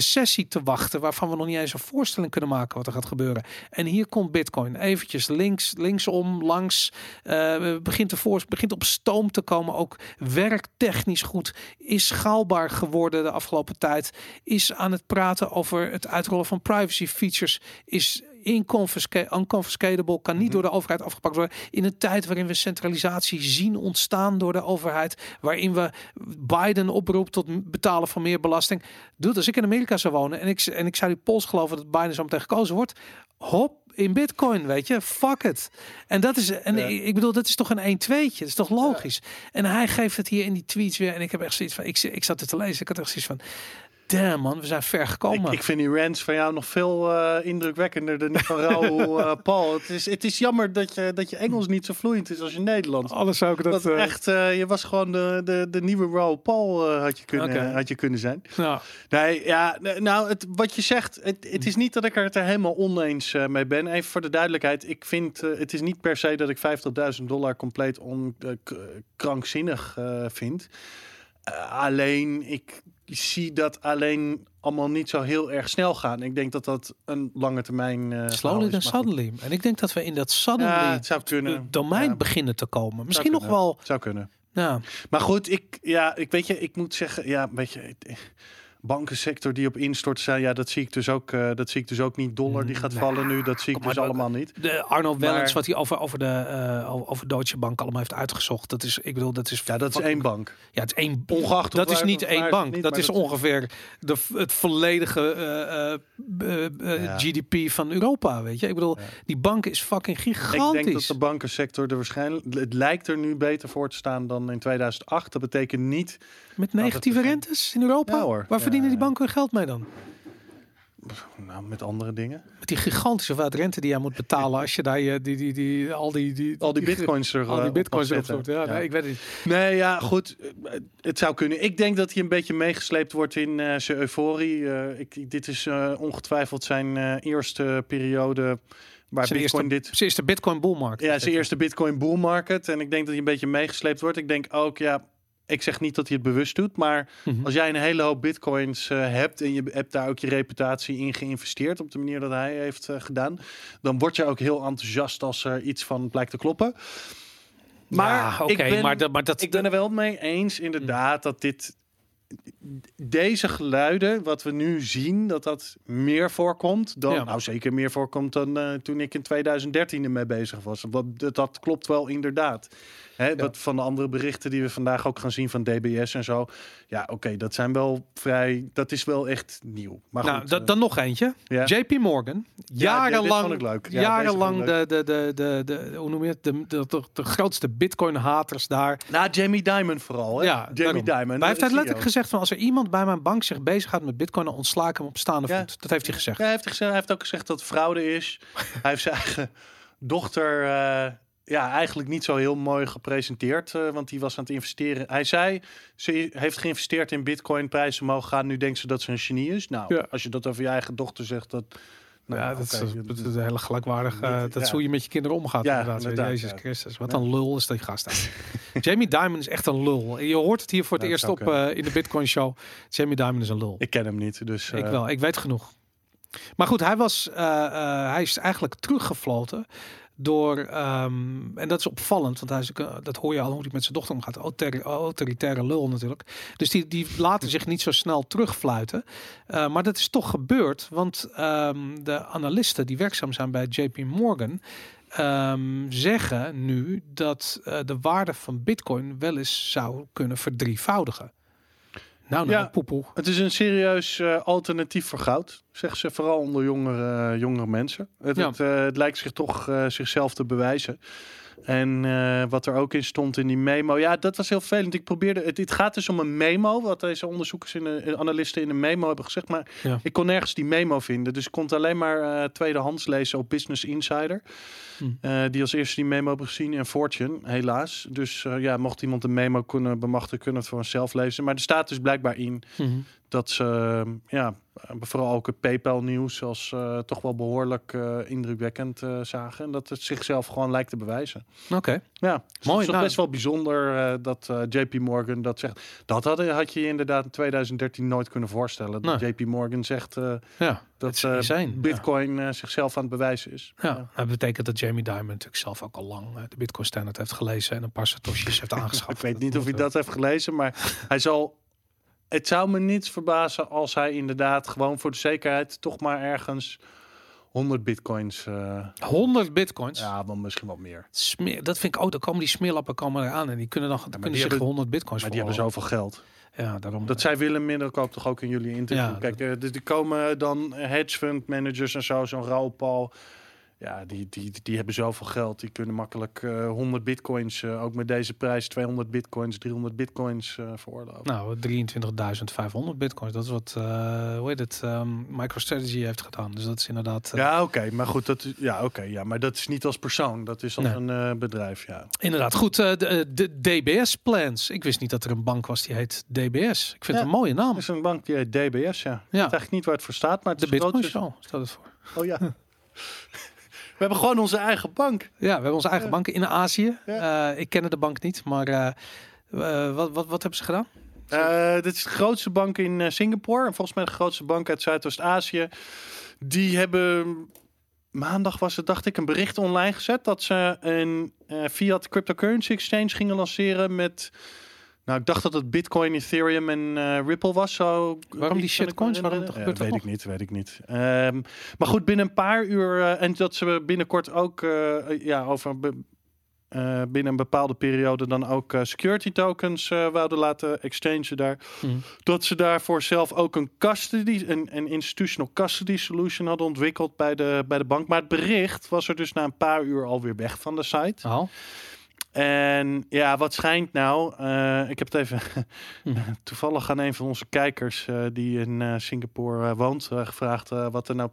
recessie te wachten, waarvan we nog niet eens een voorstelling kunnen maken wat er gaat gebeuren. En hier komt Bitcoin eventjes links, linksom, langs. eh, begint, ervoor, begint op stoom te komen. Ook werktechnisch goed. Is schaalbaar geworden de afgelopen tijd. Is aan het praten over het uitrollen van privacy features. Is unconfiscatable, kan niet door de overheid afgepakt worden. In een tijd waarin we centralisatie zien ontstaan door de overheid. Waarin we Biden oproept tot betalen van meer belasting. Doet als ik in Amerika zou wonen en ik, en ik zou die pols geloven dat Biden zo meteen gekozen wordt. Hop, in bitcoin, weet je. Fuck it. En dat is, en Ja. ik, bedoel, dat is toch een 1 2 Dat is toch logisch. En hij geeft het hier in die tweets weer. En ik heb echt zoiets van, ik, ik zat het te lezen. Ik had echt zoiets van, damn man, we zijn ver gekomen. Ik, ik vind die rants van jou nog veel eh, indrukwekkender dan die van Raoul [laughs] eh, Paul. Het is, het is jammer dat je, dat je Engels niet zo vloeiend is als je Nederlands. Alles zou ik dat... Eh, echt, je was gewoon de, de, de nieuwe Raoul Paul had, je kunnen, had je kunnen zijn. nou, Nee, ja, nou, het, wat je zegt, het, het is niet dat ik er het er helemaal oneens mee ben. Even voor de duidelijkheid, ik vind, het is niet per se dat ik 50.000 dollar compleet on, krankzinnig vind. Alleen, ik zie dat alleen allemaal niet zo heel erg snel gaan. Ik denk dat dat een lange termijn verhaal slowly goed. suddenly. En ik denk dat we in dat suddenly Ja, het zou kunnen. domein Ja, beginnen te komen. Misschien nog wel... Zou kunnen. Nou, Maar goed, ik, ja, ik weet je, ik moet zeggen, ja, weet je, bankensector die op instort zijn, ja, dat zie ik dus ook, eh, dat zie ik dus ook niet. Dollar die gaat Nou, vallen nu, dat zie ik dus allemaal niet. de Arno Wellens, Maar- wat hij over, over, de, eh, over Deutsche Bank allemaal heeft uitgezocht. Dat is, ik bedoel, dat is... Ja, dat is één bank. Ja, het is één... Ongeacht dat is niet één bank. niet, dat is dat- ongeveer de, het volledige eh, eh, Ja. GDP van Europa, weet je. Ik bedoel, Ja. die bank is fucking Ik gigantisch. denk dat de bankensector er waarschijnlijk, het lijkt er nu beter voor te staan dan in 2008. Dat betekent niet, Met negatieve rentes in Europa? Ja, hoor. Verdienen die banken hun geld mee dan? nou, met andere dingen. Met die gigantische hoeveelheid rente die jij moet betalen als je daar je, die, die, die, al die, die, Al die bitcoins er al eh, die op bitcoins stort. Ja, Ja. Nee, ik weet het niet. Nee, ja, goed. eh, Het zou kunnen. Ik denk dat hij een beetje meegesleept wordt in eh, zijn euforie. Eh, ik, dit is eh, ongetwijfeld zijn eh, eerste periode waar Zijn Bitcoin eerste, dit... zijn eerste bitcoin bull market. Ja, zijn eerste Bitcoin bull market. En ik denk dat hij een beetje meegesleept wordt. Ik denk ook, ja, ik zeg niet dat hij het bewust doet, maar Mhm. als jij een hele hoop bitcoins eh, hebt en je hebt daar ook je reputatie in geïnvesteerd op de manier dat hij heeft eh, gedaan, dan word je ook heel enthousiast als er iets van blijkt te kloppen. Maar Ja, oké, ik ben, maar, dat, maar dat, ik ben er wel mee eens inderdaad dat dit deze geluiden wat we nu zien dat dat meer voorkomt dan Ja. nou zeker meer voorkomt dan eh, toen ik in 2013 ermee bezig was. Dat, dat klopt wel inderdaad. Hè, Wat van de andere berichten die we vandaag ook gaan zien van DBS en zo. Ja, oké, dat zijn wel vrij. Dat is wel echt nieuw. Maar nou, goed, eh, dan nog eentje. ja. JP Morgan. Jarenlang. Ja, jarenlang de, de, de, de, de, hoe noem je het? De, de, de, de grootste bitcoin-haters daar. Nou, Jamie Dimon vooral. Hè? Ja, Jamie daarom. Dimon. Maar hij heeft letterlijk gezegd van als er iemand bij mijn bank zich bezighoudt met bitcoin, dan ontsla ik hem op staande Ja. voet. Dat heeft hij gezegd. Ja, hij, heeft gezegd, hij heeft ook gezegd dat het fraude is. [laughs] hij heeft zijn eigen dochter eh, ja, eigenlijk niet zo heel mooi gepresenteerd. eh, want die was aan het investeren. Hij zei, ze heeft geïnvesteerd in bitcoin, prijzen omhoog gaan. Nu denkt ze dat ze een genie is. Nou, Ja. als je dat over je eigen dochter zegt, dat... nou, ja, dat, is, dat is een hele gelijkwaardig. eh, dat ja. hoe je met je kinderen omgaat. Ja, inderdaad. inderdaad, Jezus ja. Christus. Wat een lul is die gast. [laughs] Jamie Dimon is echt een lul. Je hoort het hier voor het dat eerst op eh, in de Bitcoin Show. Jamie Dimon is een lul. Ik ken hem niet, dus... Ik wel, ik weet genoeg. Maar goed, hij, was, hij is eigenlijk teruggefloten door, ehm, en dat is opvallend, want hij is, eh, dat hoor je al hoe hij met zijn dochter omgaat, autori- autoritaire lul natuurlijk. Dus die, die laten zich niet zo snel terugfluiten. Eh, maar dat is toch gebeurd, want ehm, de analisten die werkzaam zijn bij JP Morgan ehm, zeggen nu dat eh, de waarde van Bitcoin wel eens zou kunnen verdrievoudigen. Nou, nou, Ja. poepoe. Het is een serieus eh, alternatief voor goud, zeggen ze vooral onder jongere, jongere mensen. Het, Ja. het, eh, het lijkt zich toch eh, zichzelf te bewijzen. En eh, wat er ook in stond in die memo, ja, dat was heel vervelend. Ik probeerde, het, het gaat dus om een memo, wat deze onderzoekers en de analisten in een memo hebben gezegd. Maar Ja. ik kon nergens die memo vinden. Dus ik kon het alleen maar eh, tweedehands lezen op Business Insider. Hm. Eh, die als eerste die memo hebben gezien en Fortune, helaas. Dus ja, mocht iemand een memo kunnen bemachtigen, kunnen het voor zichzelf lezen. Maar er staat dus blijkbaar in Mhm. Dat ze ja, vooral ook het PayPal nieuws als eh, toch wel behoorlijk eh, indrukwekkend eh, zagen. En dat het zichzelf gewoon lijkt te bewijzen. Oké. Ja, dus Mooi, Het is nou. best wel bijzonder dat JP Morgan dat zegt. Dat had, had je inderdaad in 2013 nooit kunnen voorstellen. Dat. JP Morgan zegt Ja, dat ja. Bitcoin zichzelf aan het bewijzen is. Ja, dat betekent dat Jamie Dimon natuurlijk zelf ook al lang de Bitcoin Standard heeft gelezen en een paar satoshis heeft [laughs] aangeschaft. Ik weet niet of hij dat heeft gelezen, maar [laughs] hij zal. Het zou me niets verbazen als hij inderdaad gewoon voor de zekerheid toch maar ergens 100 bitcoins. eh 100 bitcoins. ja, wel misschien wel meer. Smeer, dat vind ik ook. Dan komen die smeerlappen komen eraan en die kunnen dan kunnen die zich hebben- 100 bitcoins Maar die hebben zoveel geld. Ja, daarom. Dat zei Willem Middelkoop toch ook in jullie interview. Ja, Kijk, eh, dus die komen dan hedge fund managers en zo, zo'n Raoul Paul. Ja, die, die, die hebben zoveel geld. Die kunnen makkelijk eh 100 bitcoins, eh, ook met deze prijs, 200 bitcoins, 300 bitcoins eh veroorloven. Nou, 23.500 bitcoins. Dat is wat, eh, hoe heet het, ehm, MicroStrategy heeft gedaan. Dus dat is inderdaad... eh, Ja, oké, maar goed, dat ja, oké, ja, maar dat is niet als persoon, dat is als Nee. een eh, bedrijf, ja. Inderdaad. Goed, eh, de, de DBS Plans. Ik wist niet dat er een bank was die heet DBS. Ik vind Ja. het een mooie naam. Er is een bank die heet DBS, ja. Ik weet eigenlijk niet waar het voor staat, maar het De is groot. Bitcoin Show staat het voor. Oh ja. [laughs] We hebben gewoon onze eigen bank. Ja, we hebben onze eigen Ja. banken in Azië. Eh, ik ken de bank niet, maar eh, eh, wat, wat, wat hebben ze gedaan? Dit is de grootste bank in Singapore. En volgens mij de grootste bank uit Zuidoost-Azië. Die hebben maandag was het, dacht ik, een bericht online gezet dat ze een eh, fiat cryptocurrency exchange gingen lanceren met. Nou, ik dacht dat het Bitcoin, Ethereum en eh, Ripple was. Zo, Waarom die shitcoins? Waarom herinneren. gebeurt dat weet nog? ik niet, weet ik niet. Ehm, maar goed, binnen een paar uur eh, en dat ze binnenkort ook eh, ja, over eh, binnen een bepaalde periode dan ook eh, security tokens eh wouden laten exchangen daar. Mhm. Dat ze daarvoor zelf ook een custody, een, een institutional custody solution hadden ontwikkeld bij de, bij de bank. Maar het bericht was er dus na een paar uur alweer weg van de site. Oh, En ja, wat schijnt nou? eh, ik heb het even Mhm. [laughs] toevallig aan een van onze kijkers eh, die in eh, Singapore woont gevraagd wat er nou,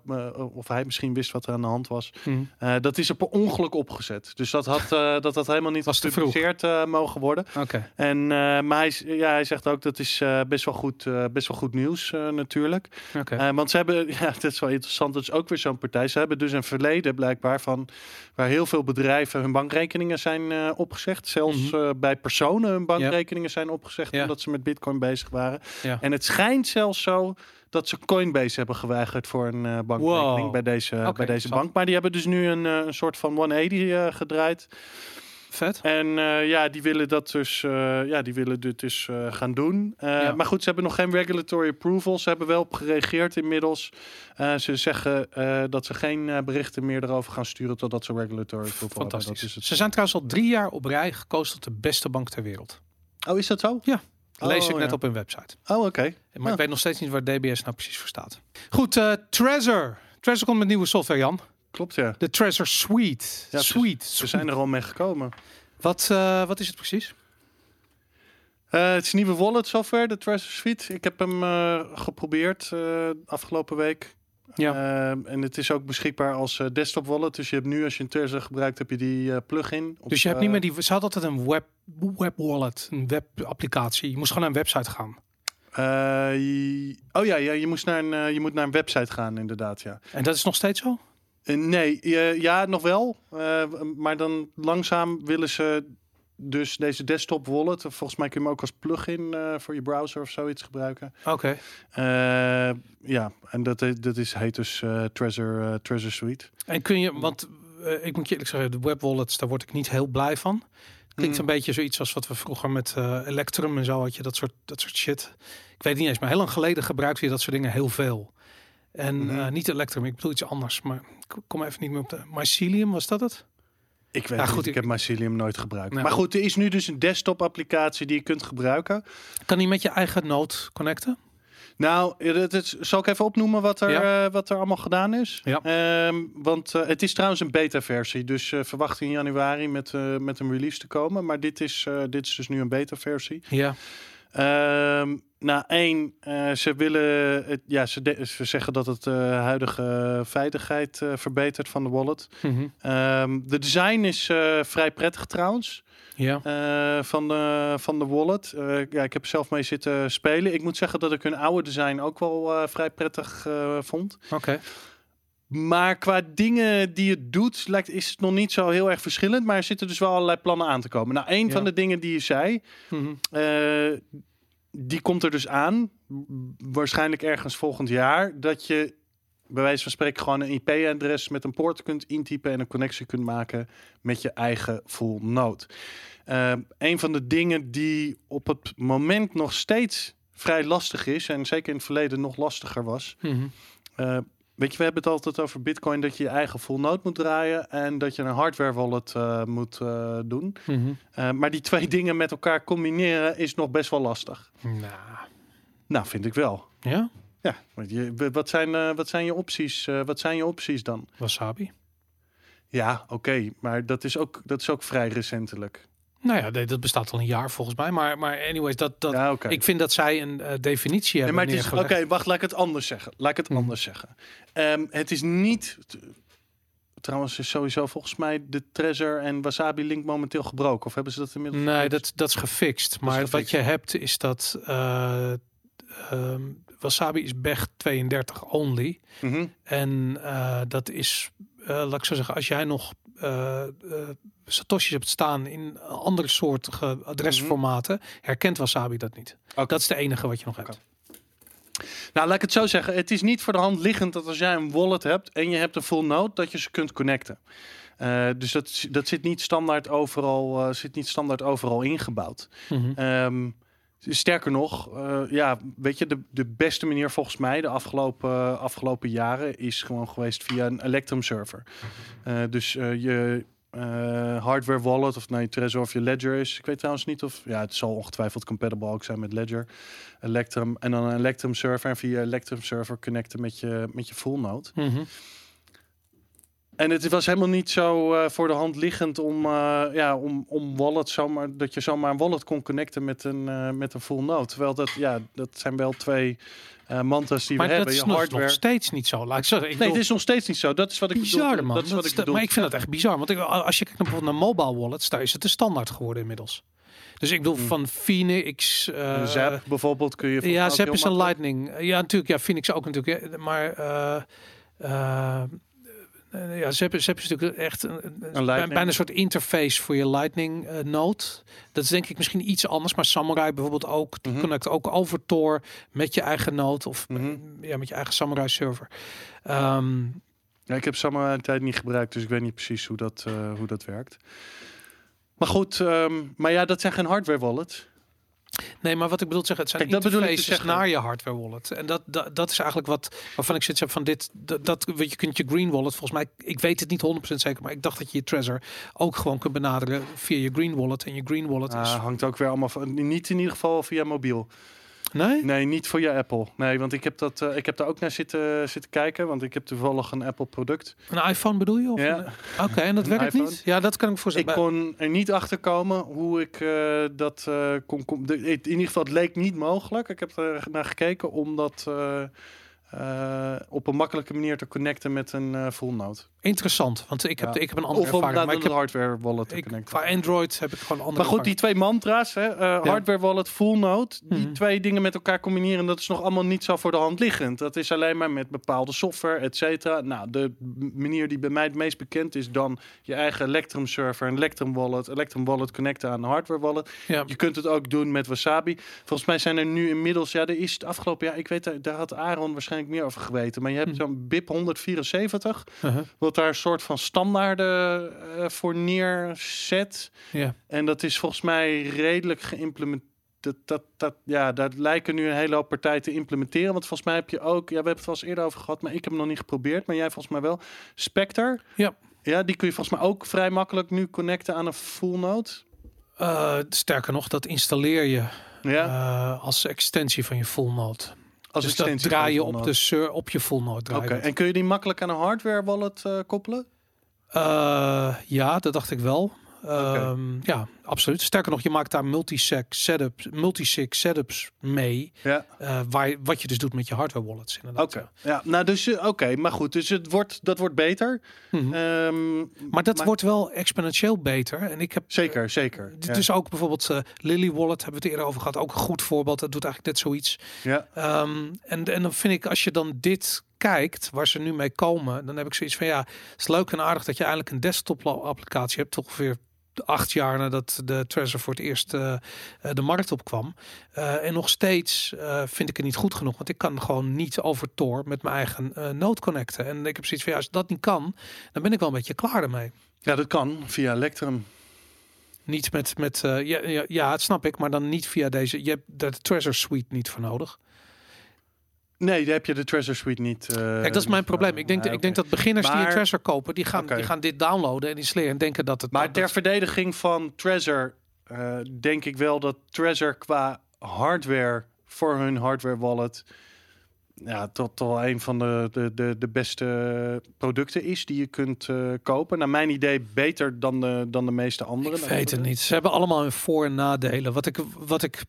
of hij misschien wist wat er aan de hand was. Eh, dat is er per ongeluk opgezet. Dus dat had, [laughs] dat had helemaal niet Was gepubliceerd mogen worden. Oké. En, eh, maar hij, ja, hij zegt ook dat is best, wel goed, best wel goed nieuws natuurlijk. Oké. Want ze hebben, [laughs] ja, dat is wel interessant, dat is ook weer zo'n partij. Ze hebben dus een verleden blijkbaar van waar heel veel bedrijven hun bankrekeningen zijn eh, opgezegd. Zelfs Mhm. eh, bij personen hun bankrekeningen zijn opgezegd omdat ze met bitcoin bezig waren. En het schijnt zelfs zo dat ze Coinbase hebben geweigerd voor een eh, bankrekening Wow. bij deze, bij deze bank. Maar die hebben dus nu een, eh, een soort van 180 eh, gedraaid. Vet. En eh, ja, die willen dat dus, eh, ja, die willen dit dus eh, gaan doen. Ja. Maar goed, ze hebben nog geen regulatory approval. Ze hebben wel op gereageerd inmiddels. Ze zeggen dat ze geen berichten meer erover gaan sturen totdat ze regulatory approval hebben. Fantastisch. is het. Ze zijn trouwens al drie jaar op rij gekozen tot de beste bank ter wereld. Oh, is dat zo? Ja. Lees Oh, ik net ja. op hun website. Oh, oké. Maar Ja. ik weet nog steeds niet waar DBS nou precies voor staat. Goed, Trezor. Trezor komt met nieuwe software, Jan. Klopt, ja. De Trezor Suite. Ja, ze- Suite. Ze zijn er al mee gekomen. Wat, eh, wat is het precies? Eh, het is nieuwe wallet software, de Treasure Suite. Ik heb hem eh, geprobeerd afgelopen week. Ja. Eh, en het is ook beschikbaar als desktop wallet. Dus je hebt nu, als je een Trezor gebruikt, heb je die plugin. op, Dus je hebt niet meer die. Ze had altijd een web, web wallet, een webapplicatie. Je moest gewoon naar een website gaan. je- oh ja, ja je, moest naar een, je moet naar een website gaan, inderdaad. Ja. En dat is nog steeds zo? Eh, nee, ja, nog wel. Eh, maar dan langzaam willen ze dus deze desktop wallet. Volgens mij kun je hem ook als plugin eh, voor je browser of zoiets gebruiken. Oké. Ja, en dat, dat is, heet dus Treasure, Treasure Suite. En kun je, want ik moet je eerlijk zeggen, de web wallets, daar word ik niet heel blij van. Klinkt Mm. een beetje zoiets als wat we vroeger met Electrum en zo had je dat soort, dat soort shit. Ik weet niet eens, maar heel lang geleden gebruikte je dat soort dingen heel veel. En Mhm. eh, niet Electrum, ik bedoel iets anders, maar ik kom even niet meer op de Mycelium, was dat het? Ik weet goed, ik ik- heb Mycelium nooit gebruikt. Nou. Maar goed, er is nu dus een desktop applicatie die je kunt gebruiken. Kan die met je eigen node connecten? Nou, zal ik even opnoemen wat er, Ja. eh, wat er allemaal gedaan is? Ja. Ehm, want eh, het is trouwens een beta-versie. Dus verwacht in januari met, met een release te komen. Maar dit is, dit is dus nu een beta-versie. Ja. Ehm nou, één, eh, ze willen, het, ja, ze, de- ze zeggen dat het de huidige veiligheid eh, verbetert van de wallet. Mhm. Ehm, de design is vrij prettig trouwens. Ja. van, de, van de wallet. Ja, ik heb zelf mee zitten spelen. Ik moet zeggen dat ik hun oude design ook wel vrij prettig vond. Oké. Maar qua dingen die het doet, lijkt, is het nog niet zo heel erg verschillend. Maar er zitten dus wel allerlei plannen aan te komen. Nou, een Ja. van de dingen die je zei, Mhm. eh, die komt er dus aan. Waarschijnlijk ergens volgend jaar. Dat je bij wijze van spreken gewoon een IP-adres met een poort kunt intypen en een connectie kunt maken met je eigen full node. Eh, een van de dingen die op het moment nog steeds vrij lastig is, en zeker in het verleden nog lastiger was. Mhm. eh, weet je, we hebben het altijd over Bitcoin dat je je eigen full node moet draaien en dat je een hardware wallet eh, moet eh, doen. Mhm. Eh, maar die twee [laughs] dingen met elkaar combineren is nog best wel lastig. Nou. Nou, vind ik wel. Ja? Ja, want je, wat, zijn, wat zijn je opties? wat zijn je opties dan? Wasabi. Ja, oké, maar dat is, ook, dat is ook vrij recentelijk. Nou ja, nee, dat bestaat al een jaar volgens mij. Maar, maar anyways, dat, dat, ja, ik vind dat zij een eh, definitie Nee, hebben is, oké, wacht, laat ik het anders zeggen. Laat ik het Mhm. anders zeggen. Ehm, het is niet. Trouwens, is sowieso volgens mij de Trezor en Wasabi link momenteel gebroken. Of hebben ze dat inmiddels? Nee, dat, dat is gefixt. Maar gefixt. wat je hebt is dat eh, ehm, Wasabi is BEG 32 only. Mhm. En eh, dat is, laat ik zo zeggen, als jij nog satoshis hebt staan in andere soortige adresformaten, herkent Wasabi dat niet. Oké. Dat is de enige wat je nog hebt. Nou, laat ik het zo zeggen. Het is niet voor de hand liggend dat als jij een wallet hebt en je hebt een full node, dat je ze kunt connecten. Eh, dus dat, dat zit niet standaard overal, eh, zit niet standaard overal ingebouwd. Mhm. Ehm, sterker nog, eh, ja, weet je, de, de beste manier volgens mij de afgelopen, afgelopen jaren is gewoon geweest via een Electrum server. Eh, dus je eh, hardware wallet of nou je Trezor of je Ledger is. Ik weet trouwens niet of, ja, het zal ongetwijfeld compatible ook zijn met Ledger, Electrum en dan een Electrum server en via Electrum server connecten met je, met je full node. Mhm. En het was helemaal niet zo eh, voor de hand liggend om, eh, ja, om, om wallet zomaar, dat je zomaar een wallet kon connecten met een, met een full node. Terwijl dat, ja, dat zijn wel twee mantra's die Maar we dat hebben. is Je nog, hardware. nog steeds niet zo. Laat ik zeggen. Ik Nee, bedoel- het is nog steeds niet zo. Dat is wat ik bizar, bedoel. man. Dat is wat Dat ik is- bedoel. maar ik vind dat echt bizar. Want ik, als je kijkt naar bijvoorbeeld naar mobile wallets, daar is het de standaard geworden inmiddels. Dus ik bedoel, Hmm. van Phoenix... eh, Een Zap bijvoorbeeld kun je Ja, Zap is een Lightning. Ja, natuurlijk. Ja, Phoenix ook natuurlijk. Maar eh eh, eh, ja, is- Zap is natuurlijk echt een, een- bijna een soort interface voor je Lightning eh, node. Dat is denk ik misschien iets anders. Maar Samurai bijvoorbeeld ook. Die Mhm. connect ook over Tor met je eigen node. Of Mhm. eh, ja, met je eigen Samurai server. Ehm, Ja, ik heb Samurai tijd niet gebruikt, dus ik weet niet precies hoe dat, hoe dat werkt. Maar goed, ehm, maar ja, dat zijn geen hardware wallets. Nee, maar wat ik bedoel te zeggen, het zijn Kijk, dat bedoel ik te interfaces zeggen. naar je hardware wallet. En dat, dat, dat is eigenlijk wat waarvan ik zoiets heb van dit. Dat, dat weet je kunt je green wallet volgens mij. Ik weet het niet 100% zeker, maar ik dacht dat je je Trezor ook gewoon kunt benaderen via je green wallet. En je green wallet is. Ah, hangt ook weer allemaal van. Niet in ieder geval via mobiel. Nee? Nee, niet voor je Apple. Nee, want ik heb, dat, eh, ik heb daar ook naar zitten, zitten kijken, want ik heb toevallig een Apple product. Een iPhone bedoel je? Of Ja. een- Oké, en dat werkt iPhone. niet? Ja, dat kan ik voorstellen. Ik kon er niet achter komen hoe ik eh, dat eh, kon. kon de, in ieder geval, het leek niet mogelijk. Ik heb er naar gekeken om dat op een makkelijke manier te connecten met een full. Interessant, want ik heb, Ja. ik heb een andere Of ervaring. naar Maar een ik heb, hardware wallet ik, qua Android heb ik gewoon een andere Maar goed, die twee mantra's, hè, eh, hardware wallet, full node, die Mhm. twee dingen met elkaar combineren, dat is nog allemaal niet zo voor de hand liggend. Dat is alleen maar met bepaalde software, et cetera. Nou, de manier die bij mij het meest bekend is dan je eigen Electrum server, een Electrum wallet, Electrum wallet connecten aan een hardware wallet. Ja. Je kunt het ook doen met Wasabi. Volgens mij zijn er nu inmiddels, ja, er is het afgelopen jaar, ik weet, daar- had Aaron waarschijnlijk meer over geweten, maar je hebt Mhm. zo'n BIP 174, Uh-huh. Wat daar een soort van standaarden eh, voor neerzet. Ja. En dat is volgens mij redelijk geïmplementeerd. Dat, dat, dat, ja, daar lijken nu een hele hoop partijen te implementeren. Want volgens mij heb je ook, ja, we hebben het wel eens eerder over gehad, maar ik heb hem nog niet geprobeerd. Maar jij volgens mij wel. Spectre. Ja. Ja, die kun je volgens mij ook vrij makkelijk nu connecten aan een full node. Eh, sterker nog, dat installeer je Ja, eh, als extensie van je full node. Als dus dat draai je op de sur op je full node. draai en kun je die makkelijk aan een hardware wallet eh, koppelen? Eh, ja, dat dacht ik wel. Ehm, Ja, absoluut. Sterker nog, je maakt daar multisig setups, multisig setups mee. Ja. eh, waar, je- wat je dus doet met je hardware wallets. Inderdaad. Oké. Ja, nou dus eh, oké, maar goed, dus het wordt dat wordt beter. Mhm. Ehm, maar dat wordt wel exponentieel beter. En ik heb zeker, zeker. Dit Ja. is ook bijvoorbeeld eh, Lily Wallet, hebben we het eerder over gehad. Ook een goed voorbeeld. Dat doet eigenlijk net zoiets. Ja. Ehm, en, en dan vind ik, als je dan dit kijkt, waar ze nu mee komen, dan heb ik zoiets van ja, het is leuk en aardig dat je eigenlijk een desktop applicatie hebt, toch weer acht jaar nadat de Trezor voor het eerst eh, eh, de markt opkwam. Eh, en nog steeds vind ik het niet goed genoeg, want ik kan gewoon niet over Tor met mijn eigen node connecten. En ik heb zoiets van ja, als dat niet kan, dan ben ik wel een beetje klaar ermee. ja, dat kan via Electrum. Niet met, met ja, ja, ja, het snap ik, maar dan niet via deze. Je hebt de Treasure Suite niet voor nodig. Nee, daar heb je de Treasure Suite niet. eh, Kijk, dat is mijn probleem. Ik denk, ah, ik denk oké. dat beginners die een Treasure kopen, die gaan, die gaan dit downloaden en installeren en denken dat het. Maar dat, ter dat- verdediging van Treasure eh, denk ik wel dat Treasure qua hardware voor hun hardware wallet ja, tot wel een van de, de, de, de beste producten is die je kunt eh, kopen. Naar mijn idee beter dan de, dan de meeste andere. ik weet het niet. Ze hebben allemaal hun voor- en nadelen. Wat ik, wat ik,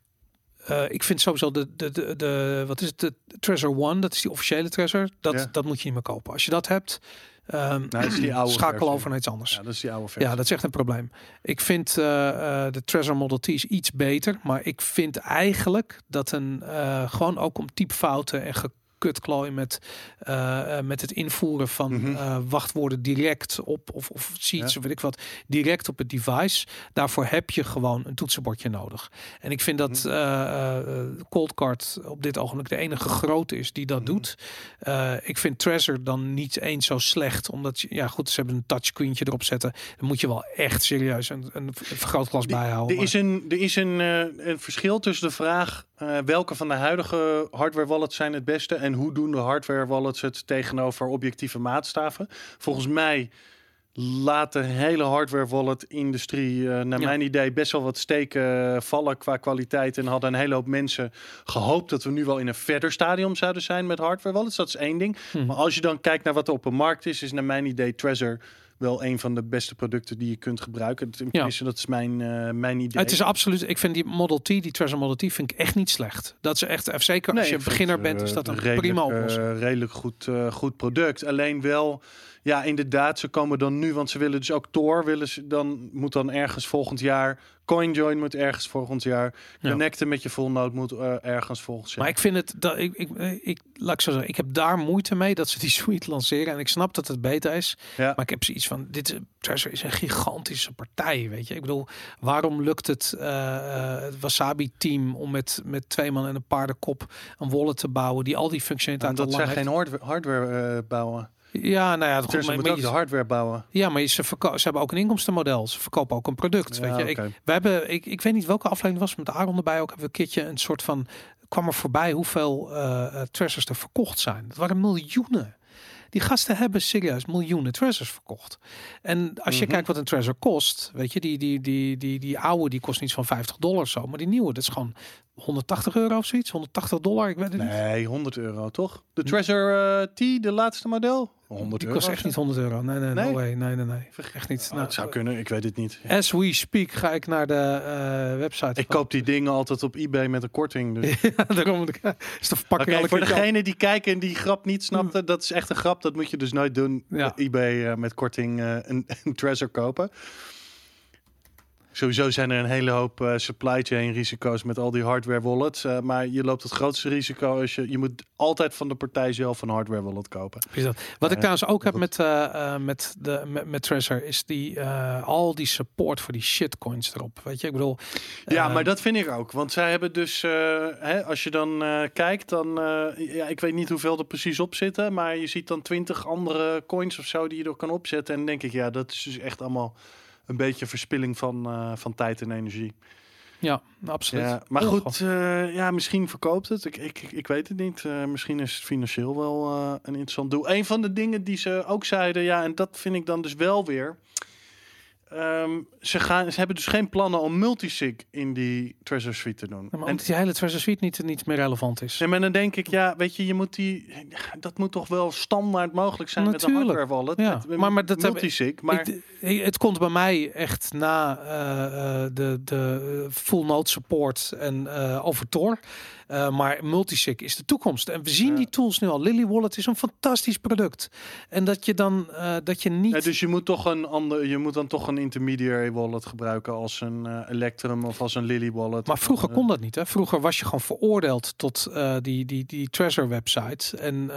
eh, ik vind sowieso de, de, de, de, wat is het, de Treasure One, dat is die officiële Treasure. Dat, Ja. dat moet je niet meer kopen. Als je dat hebt, ehm, Nou, is die oude schakel versie. over naar iets anders. Ja, dat is die oude versie. Ja, dat is echt een probleem. Ik vind eh, eh, de Treasure Model T is iets beter, maar ik vind eigenlijk dat een gewoon ook om typfouten en gekutklooien met, eh, eh, met het invoeren van Mhm. eh, wachtwoorden direct op of, of sheets of weet ik wat direct op het device. Daarvoor heb je gewoon een toetsenbordje nodig. En ik vind dat Mhm. Coldcard op dit ogenblik de enige grote is die dat Mhm. doet. Eh, ik vind Treasure dan niet eens zo slecht, omdat je, ja goed, ze hebben een touchscreentje erop zetten. Dan moet je wel echt serieus een, een vergrootglas bijhouden. Er is, een, er is een, eh, een verschil tussen de vraag eh, welke van de huidige hardware wallets zijn het beste en hoe doen de hardware wallets het tegenover objectieve maatstaven. Volgens mij laat de hele hardware wallet industrie eh, naar Ja. mijn idee best wel wat steken vallen qua kwaliteit en hadden een hele hoop mensen gehoopt dat we nu wel in een verder stadium zouden zijn met hardware wallets. Dat is één ding. Mhm. Maar als je dan kijkt naar wat er op de markt is, is naar mijn idee Trezor wel een van de beste producten die je kunt gebruiken. Tenminste, dat is mijn, eh, mijn idee. Het is absoluut. Ik vind die Model T, die Treasure Model T, vind ik echt niet slecht. Dat is echt, eh, zeker als Nee, je beginner bent, is eh, dat een redelijk, prima eh, oplossing. redelijk goed, eh, goed product. Alleen wel, ja, inderdaad, ze komen dan nu, want ze willen dus ook Tor, willen ze dan moet dan ergens volgend jaar. CoinJoin moet ergens volgend jaar. Ja. Connecten met je node moet eh, ergens volgend jaar. Maar ik vind het dat ik, ik, ik, laat ik zo zeggen, ik heb daar moeite mee dat ze die [laughs] suite lanceren. En ik snap dat het beter is. Ja. Maar ik heb zoiets van: dit is, is een gigantische partij. Weet je, ik bedoel, waarom lukt het, eh, eh, het Wasabi-team om met, met twee man en een paardenkop een wallet te bouwen die al die functionaliteit al dat lang zij heeft? geen hardware, hardware bouwen. Ja, nou ja, goed, Trezor maar, moet ook de je- hardware bouwen. ja, maar ze, ze hebben ook een inkomstenmodel. Ze verkopen ook een product. Ja, weet je, ik, we hebben, ik, ik weet niet welke aflevering het was met Aaron erbij. Ook hebben we een keertje een soort van kwam er voorbij hoeveel eh eh, treasures er verkocht zijn. Dat waren miljoenen. Die gasten hebben serieus miljoenen treasures verkocht. En als je Mhm. kijkt wat een treasure kost, weet je, die, die, die, die, die oude die kost niet van 50 dollar zo, maar die nieuwe, dat is gewoon 180 euro of zoiets, 180 dollar, ik weet het niet. Nee, 100 euro toch? De Trezor eh, T, de laatste model? 100 Die euro. kost echt niet 100 euro. Nee, nee, Nee? no way. Nee, nee, nee. Echt niet. Oh, Nou, het zou kunnen, ik weet het niet. As we speak ga ik naar de eh, website. Ik van- koop die dingen altijd op eBay met een korting. Dus. [laughs] Ja, daarom. [laughs] Is de verpakking voor degene die kijken en die grap niet snapte, dat is echt een grap. Dat moet je dus nooit doen. Ja. EBay eh, met korting eh, een, [laughs] een Trezor kopen. Sowieso zijn er een hele hoop eh, supply chain risico's met al die hardware wallets. eh, maar je loopt het grootste risico als je... Je moet altijd van de partij zelf een hardware wallet kopen. Precies dat. Wat ik Ja, trouwens ook heb met, eh, eh, met, de, met, met Trezor is die, eh, al die support voor die shitcoins erop. Weet je, ik bedoel. Ja, eh, maar dat vind ik ook. Want zij hebben dus, eh, hè, als je dan eh, kijkt, dan, eh, ja, ik weet niet hoeveel er precies op zitten, maar je ziet dan twintig andere coins of zo die je er kan opzetten. En denk ik, ja, dat is dus echt allemaal een beetje verspilling van, eh, van tijd en energie. Ja, absoluut. Ja, maar goed, eh, ja, misschien verkoopt het. Ik, ik, ik weet het niet. Eh, misschien is het financieel wel een interessant doel. Een van de dingen die ze ook zeiden, ja, en dat vind ik dan dus wel weer. Ehm, ze, gaan, ze hebben dus geen plannen om multisig in die Treasure Suite te doen. Ja, maar En- omdat die hele Treasure Suite niet, niet meer relevant is. Nee, maar dan denk ik, ja, weet je, je moet die, dat moet toch wel standaard mogelijk zijn met Natuurlijk. een hardware wallet. Ja, met, maar- maar dat multisig, maar Ik- het komt bij mij echt na eh, eh, de, de full node support en eh over Tor. Eh, maar multisig is de toekomst. En we zien Ja. die tools nu al. Lily Wallet is een fantastisch product. En dat je dan eh, dat je niet. Ja, dus je moet toch een ander, je moet dan toch een intermediary wallet gebruiken als een eh, Electrum of als een Lily wallet. Maar vroeger kon dat niet. Hè? Vroeger was je gewoon veroordeeld tot die, die, die Treasure website. En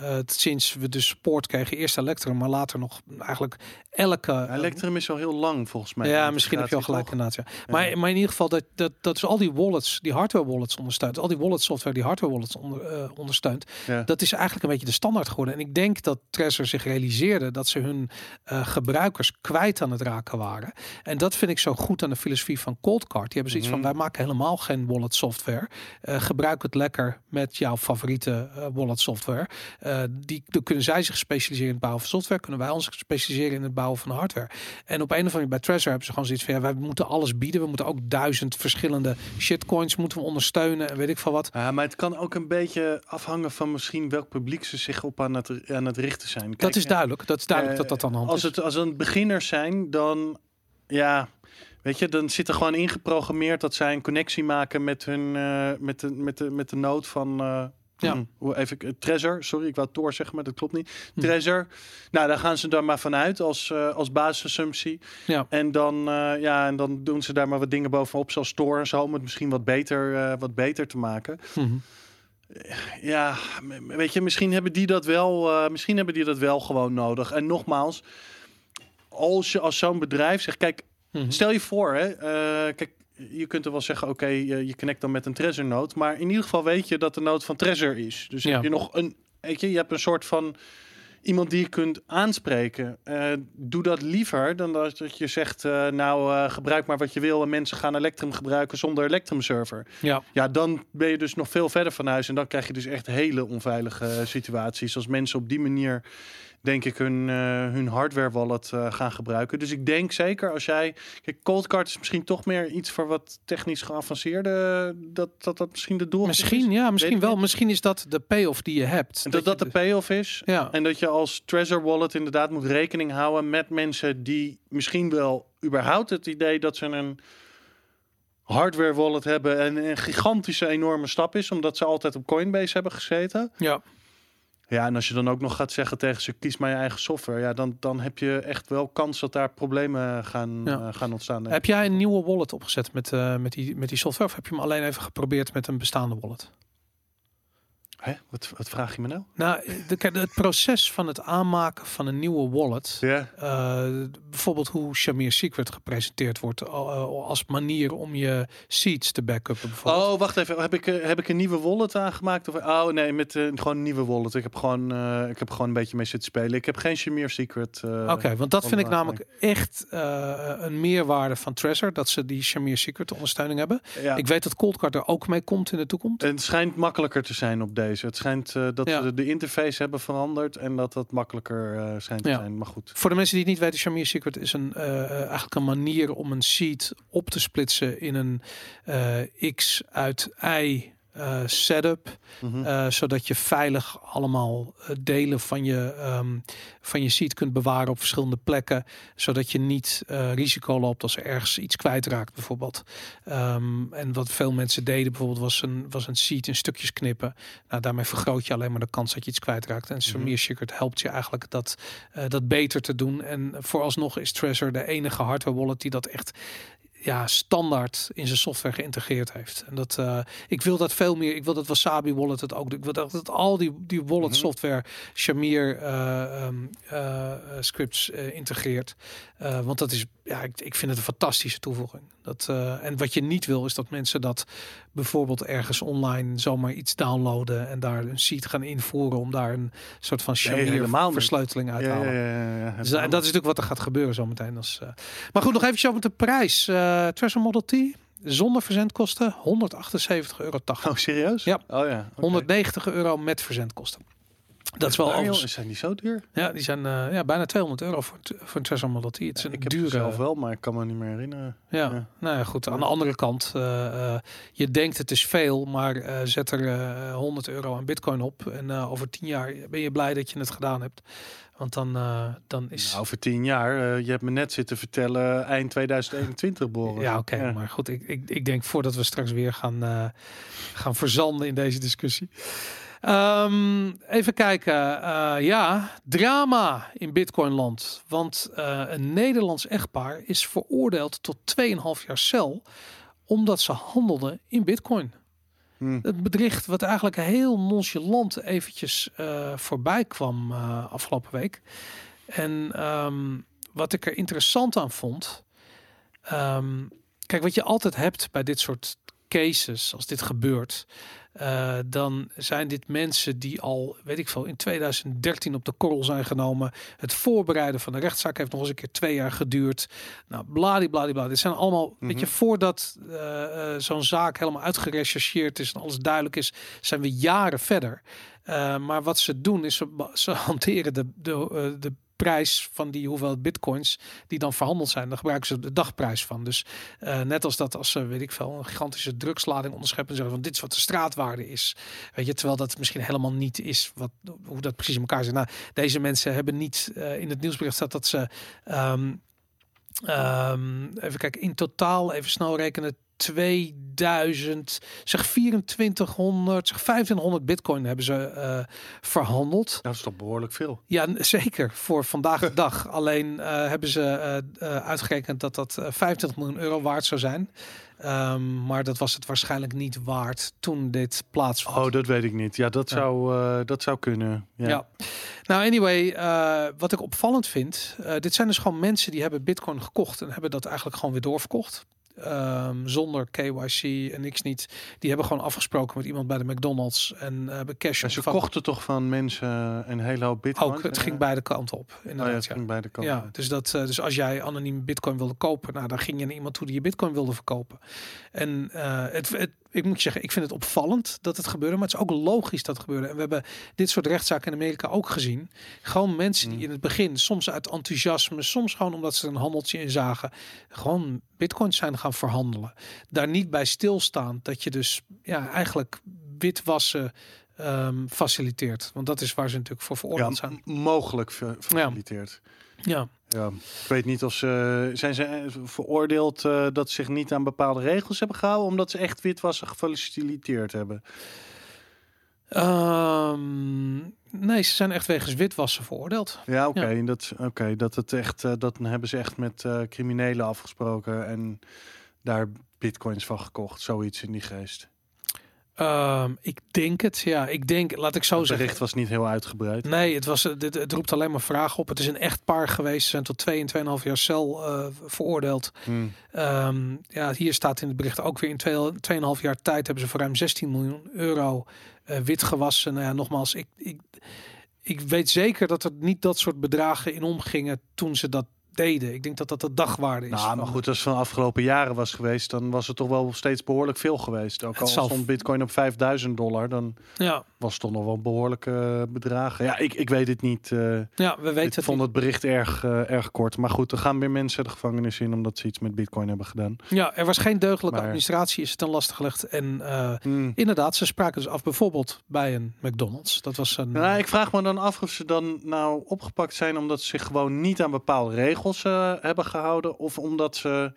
het, sinds we de support kregen, eerst Electrum, maar later nog eigenlijk elke. Electrum is al heel lang volgens mij. ja, misschien heb je al gelijk inderdaad. Maar, maar in ieder geval, dat, dat, dat is al die wallets, die hardware wallets ondersteunt. Al die wallet software die hardware wallets onder, eh, ondersteunt. Ja. Dat is eigenlijk een beetje de standaard geworden. En ik denk dat Trezor zich realiseerde dat ze hun eh, gebruikers kwijt aan het raken waren. En dat vind ik zo goed aan de filosofie van Coldcard. Die hebben zoiets Mhm. van, wij maken helemaal geen wallet software. Eh, gebruik het lekker met jouw favoriete wallet software. Die, dan kunnen zij zich specialiseren in het bouwen van software. Kunnen wij ons specialiseren in het bouwen van hardware. En op een of andere manier bij Trezor hebben ze gewoon zoiets van, ja, wij moeten alles bieden. We moeten ook duizend verschillende shitcoins moeten we ondersteunen en weet ik wat. Ja, maar het kan ook een beetje afhangen van misschien welk publiek ze zich op aan het, aan het richten zijn. dat is duidelijk. Dat is duidelijk Eh, dat dat de hand als is. Het, als het beginners zijn, dan ja, weet je, dan zit er gewoon ingeprogrammeerd dat zij een connectie maken met hun eh, met de met de met de nood van eh, Ja. hoe even eh, Trezor, sorry, ik wou Tor zeggen, maar dat klopt niet. Hm. Trezor. Nou, daar gaan ze dan maar vanuit als eh, als basisassumptie. Ja. En dan eh, ja, en dan doen ze daar maar wat dingen bovenop zoals Tor en zo om het misschien wat beter wat beter te maken. Mhm. Ja, weet je, misschien hebben die dat wel, misschien hebben die dat wel gewoon nodig. En nogmaals, als je als zo'n bedrijf zegt, kijk, Mhm. stel je voor, hè, kijk, je kunt er wel zeggen, oké, je, je connect dan met een Trezor node, maar in ieder geval weet je dat de node van Trezor is. Dus Ja. heb je nog een, weet je, je hebt een soort van iemand die je kunt aanspreken. Eh, doe dat liever dan dat dat je zegt, eh, nou, eh, gebruik maar wat je wil en mensen gaan Electrum gebruiken zonder Electrum server. Ja. Ja, dan ben je dus nog veel verder van huis. En dan krijg je dus echt hele onveilige situaties. Als mensen op die manier denk ik, hun, eh, hun hardware wallet eh, gaan gebruiken. Dus ik denk zeker als jij... Kijk, Coldcard is misschien toch meer iets voor wat technisch geavanceerde... Dat dat, dat misschien de doel Misschien, ja, misschien wel. Misschien is dat de payoff die je hebt. En dat dat je de payoff is. Ja. En dat je als Treasure Wallet inderdaad moet rekening houden met mensen die misschien wel überhaupt het idee dat ze een hardware wallet hebben en een gigantische enorme stap is, omdat ze altijd op Coinbase hebben gezeten. Ja. Ja, en als je dan ook nog gaat zeggen tegen ze, kies maar je eigen software, ja, dan, dan heb je echt wel kans dat daar problemen gaan, Ja. eh, gaan ontstaan. Heb jij een nieuwe wallet opgezet met, eh, met, die, met die software? Of heb je hem alleen even geprobeerd met een bestaande wallet? Hè? Wat, wat vraag je me nou? Nou, de, het proces van het aanmaken van een nieuwe wallet. Ja. eh, bijvoorbeeld hoe Shamir Secret gepresenteerd wordt eh, als manier om je seeds te backuppen. Bijvoorbeeld. Oh, wacht even. Heb ik, eh, heb ik een nieuwe wallet aangemaakt? Of, oh nee, met eh, gewoon een nieuwe wallet. Ik heb gewoon, ik heb gewoon een beetje mee zitten spelen. Ik heb geen Shamir Secret. Oké, want dat vind ik namelijk echt een meerwaarde van Treasure, dat ze die Shamir Secret ondersteuning hebben. Ja. Ik weet dat Coldcard er ook mee komt in de toekomst. Het schijnt makkelijker te zijn op deze. Het schijnt eh, dat Ja. ze de interface hebben veranderd en dat dat makkelijker eh, schijnt te zijn. Maar goed. Voor de mensen die het niet weten, Shamir Secret is een, eh, eigenlijk een manier om een seed op te splitsen in een X uit Y eh, setup. Mhm. eh, zodat je veilig allemaal eh, delen van je, ehm, van je seed kunt bewaren op verschillende plekken. Zodat je niet risico loopt als er ergens iets kwijtraakt bijvoorbeeld. Ehm, en wat veel mensen deden bijvoorbeeld was een, was een seed in stukjes knippen. Nou, daarmee vergroot je alleen maar de kans dat je iets kwijtraakt. En Samir Secret helpt je eigenlijk dat, dat beter te doen. En vooralsnog is Treasure de enige hardware wallet die dat echt ja, standaard in zijn software geïntegreerd heeft. En dat eh, ik wil dat veel meer. Ik wil dat Wasabi Wallet het ook. Ik wil dat, dat al die, die wallet Mhm. software Shamir eh, ehm, eh, scripts integreert. Want dat is, ja, ik, ik vind het een fantastische toevoeging. Dat, en wat je niet wil, is dat mensen dat bijvoorbeeld ergens online zomaar iets downloaden en daar een seed gaan invoeren om daar een soort van niet. versleuteling uit te halen. ja, ja, ja. Dus, en dat is natuurlijk wat er gaat gebeuren zometeen. Als, eh. Maar goed, nog even over de prijs. Treasure Model T zonder verzendkosten 178,80 euro. Oh, serieus? Ja. Oh ja. oké. 190 euro met verzendkosten. Dat is wel overigens- Zijn die zo duur? Ja, die zijn eh, ja, bijna 200 euro voor, voor een Treasure Model T. Het is een ik heb dure. zelf wel, maar ik kan me niet meer herinneren. Ja. Ja. nou ja, goed. Aan de andere kant, eh, eh, je denkt het is veel, maar zet er eh 100 euro aan Bitcoin op. En over 10 jaar ben je blij dat je het gedaan hebt. Want dan, dan is. Nou, over tien jaar. je hebt me net zitten vertellen eind 2021, Boris. Ja, oké. Maar goed, ik, ik, ik denk voordat we straks weer gaan, gaan verzanden in deze discussie. Ehm, even kijken. Eh, ja, drama in Bitcoinland. Want eh, een Nederlands echtpaar is veroordeeld tot 2,5 jaar cel. omdat ze handelden in Bitcoin. Hm. Het bedricht wat eigenlijk heel nonchalant eventjes eh, voorbij kwam afgelopen week. En ehm, wat ik er interessant aan vond. ehm, kijk, wat je altijd hebt bij dit soort cases, als dit gebeurt. Eh, dan zijn dit mensen die al, weet ik veel, in 2013 op de korrel zijn genomen. Het voorbereiden van de rechtszaak heeft nog eens een keer twee jaar geduurd. Nou, bladibladibla. Dit zijn allemaal, weet je, Mhm. voordat eh, eh, zo'n zaak helemaal uitgerechercheerd is en alles duidelijk is, zijn we jaren verder. Maar wat ze doen is, ze, ze hanteren de, de, de prijs van die hoeveelheid bitcoins die dan verhandeld zijn. Daar gebruiken ze de dagprijs van. Dus eh, net als dat als ze, weet ik veel, een gigantische drugslading onderscheppen en zeggen van dit is wat de straatwaarde is. Weet je, terwijl dat misschien helemaal niet is wat, hoe dat precies in elkaar zit. Nou, deze mensen hebben niet eh, in het nieuwsbericht staat dat ze ehm, ehm, even kijken, in totaal even snel rekenen 2000, zeg 2400, zeg 2500 bitcoin hebben ze eh, verhandeld. Dat is toch behoorlijk veel. Ja, zeker voor vandaag de dag. [laughs] Alleen eh, hebben ze eh, uitgerekend dat dat eh, 25 miljoen euro waard zou zijn. Ehm, maar dat was het waarschijnlijk niet waard toen dit plaatsvond. Oh, dat weet ik niet. Ja, dat, Ja. Zou, dat zou kunnen. Ja. Ja. Nou, anyway, wat ik opvallend vind, dit zijn dus gewoon mensen die hebben Bitcoin gekocht en hebben dat eigenlijk gewoon weer doorverkocht. Ehm, zonder KYC en niks niet. Die hebben gewoon afgesproken met iemand bij de McDonald's en eh, hebben cash En ze kochten toch van mensen een hele hoop bitcoin? Ook, het ging Eh, beide kanten op. Oh ja, het ja. ging beide kanten. Ja, dus, dat, eh, dus als jij anoniem bitcoin wilde kopen, nou, dan ging je naar iemand toe die je bitcoin wilde verkopen. En het, het, ik moet je zeggen, ik vind het opvallend dat het gebeurde, maar het is ook logisch dat het gebeurde. En we hebben dit soort rechtszaken in Amerika ook gezien. Gewoon mensen die Mm. in het begin, soms uit enthousiasme, soms gewoon omdat ze een handeltje in zagen, gewoon bitcoins zijn gaan verhandelen. Daar niet bij stilstaan dat je dus ja, eigenlijk witwassen ehm, faciliteert. Want dat is waar ze natuurlijk voor Ja, veroordeeld zijn. mogelijk ver- gefaciliteerd. Ja. Ja. Ik weet niet of ze zijn ze eh, veroordeeld eh, dat ze zich niet aan bepaalde regels hebben gehouden, omdat ze echt witwassen gefaciliteerd hebben. Ehm, nee, ze zijn echt wegens witwassen veroordeeld. Ja, oké, dat, oké, dat het echt, eh, dat hebben ze echt met criminelen afgesproken en daar bitcoins van gekocht, zoiets in die geest. Ehm, ik denk het, ja. Ik denk, laat ik zo Het zeggen. bericht was niet heel uitgebreid. Nee, het, was, eh, dit, het roept alleen maar vragen op. Het is een echt paar geweest. Ze zijn tot 2 en 2,5 jaar cel eh, veroordeeld. Hmm. Ehm, ja, hier staat in het bericht ook weer in 2,5 jaar tijd hebben ze voor ruim 16 miljoen euro eh, wit gewassen. Nou ja, nogmaals, ik, ik, ik weet zeker dat er niet dat soort bedragen in omgingen toen ze dat deden. Ik denk dat dat de dagwaarde is. Nou, maar goed, als het van de afgelopen jaren was geweest, dan was het toch wel steeds behoorlijk veel geweest. Ook al zal- stond bitcoin op 5000 dollar, dan Ja, was toch nog wel behoorlijke bedragen. Ja, ik, ik weet het niet. eh, ja, we weten ik het vond niet. het bericht erg, eh, erg kort. Maar goed, er gaan weer mensen de gevangenis in omdat ze iets met bitcoin hebben gedaan. Ja, er was geen deugdelijke Maar- administratie, is het ten laste gelegd. En eh, Hmm. inderdaad, ze spraken dus af bijvoorbeeld bij een McDonald's. Dat was een... Nou, ik vraag me dan af of ze dan nou opgepakt zijn omdat ze zich gewoon niet aan bepaalde regels eh, hebben gehouden. Of omdat ze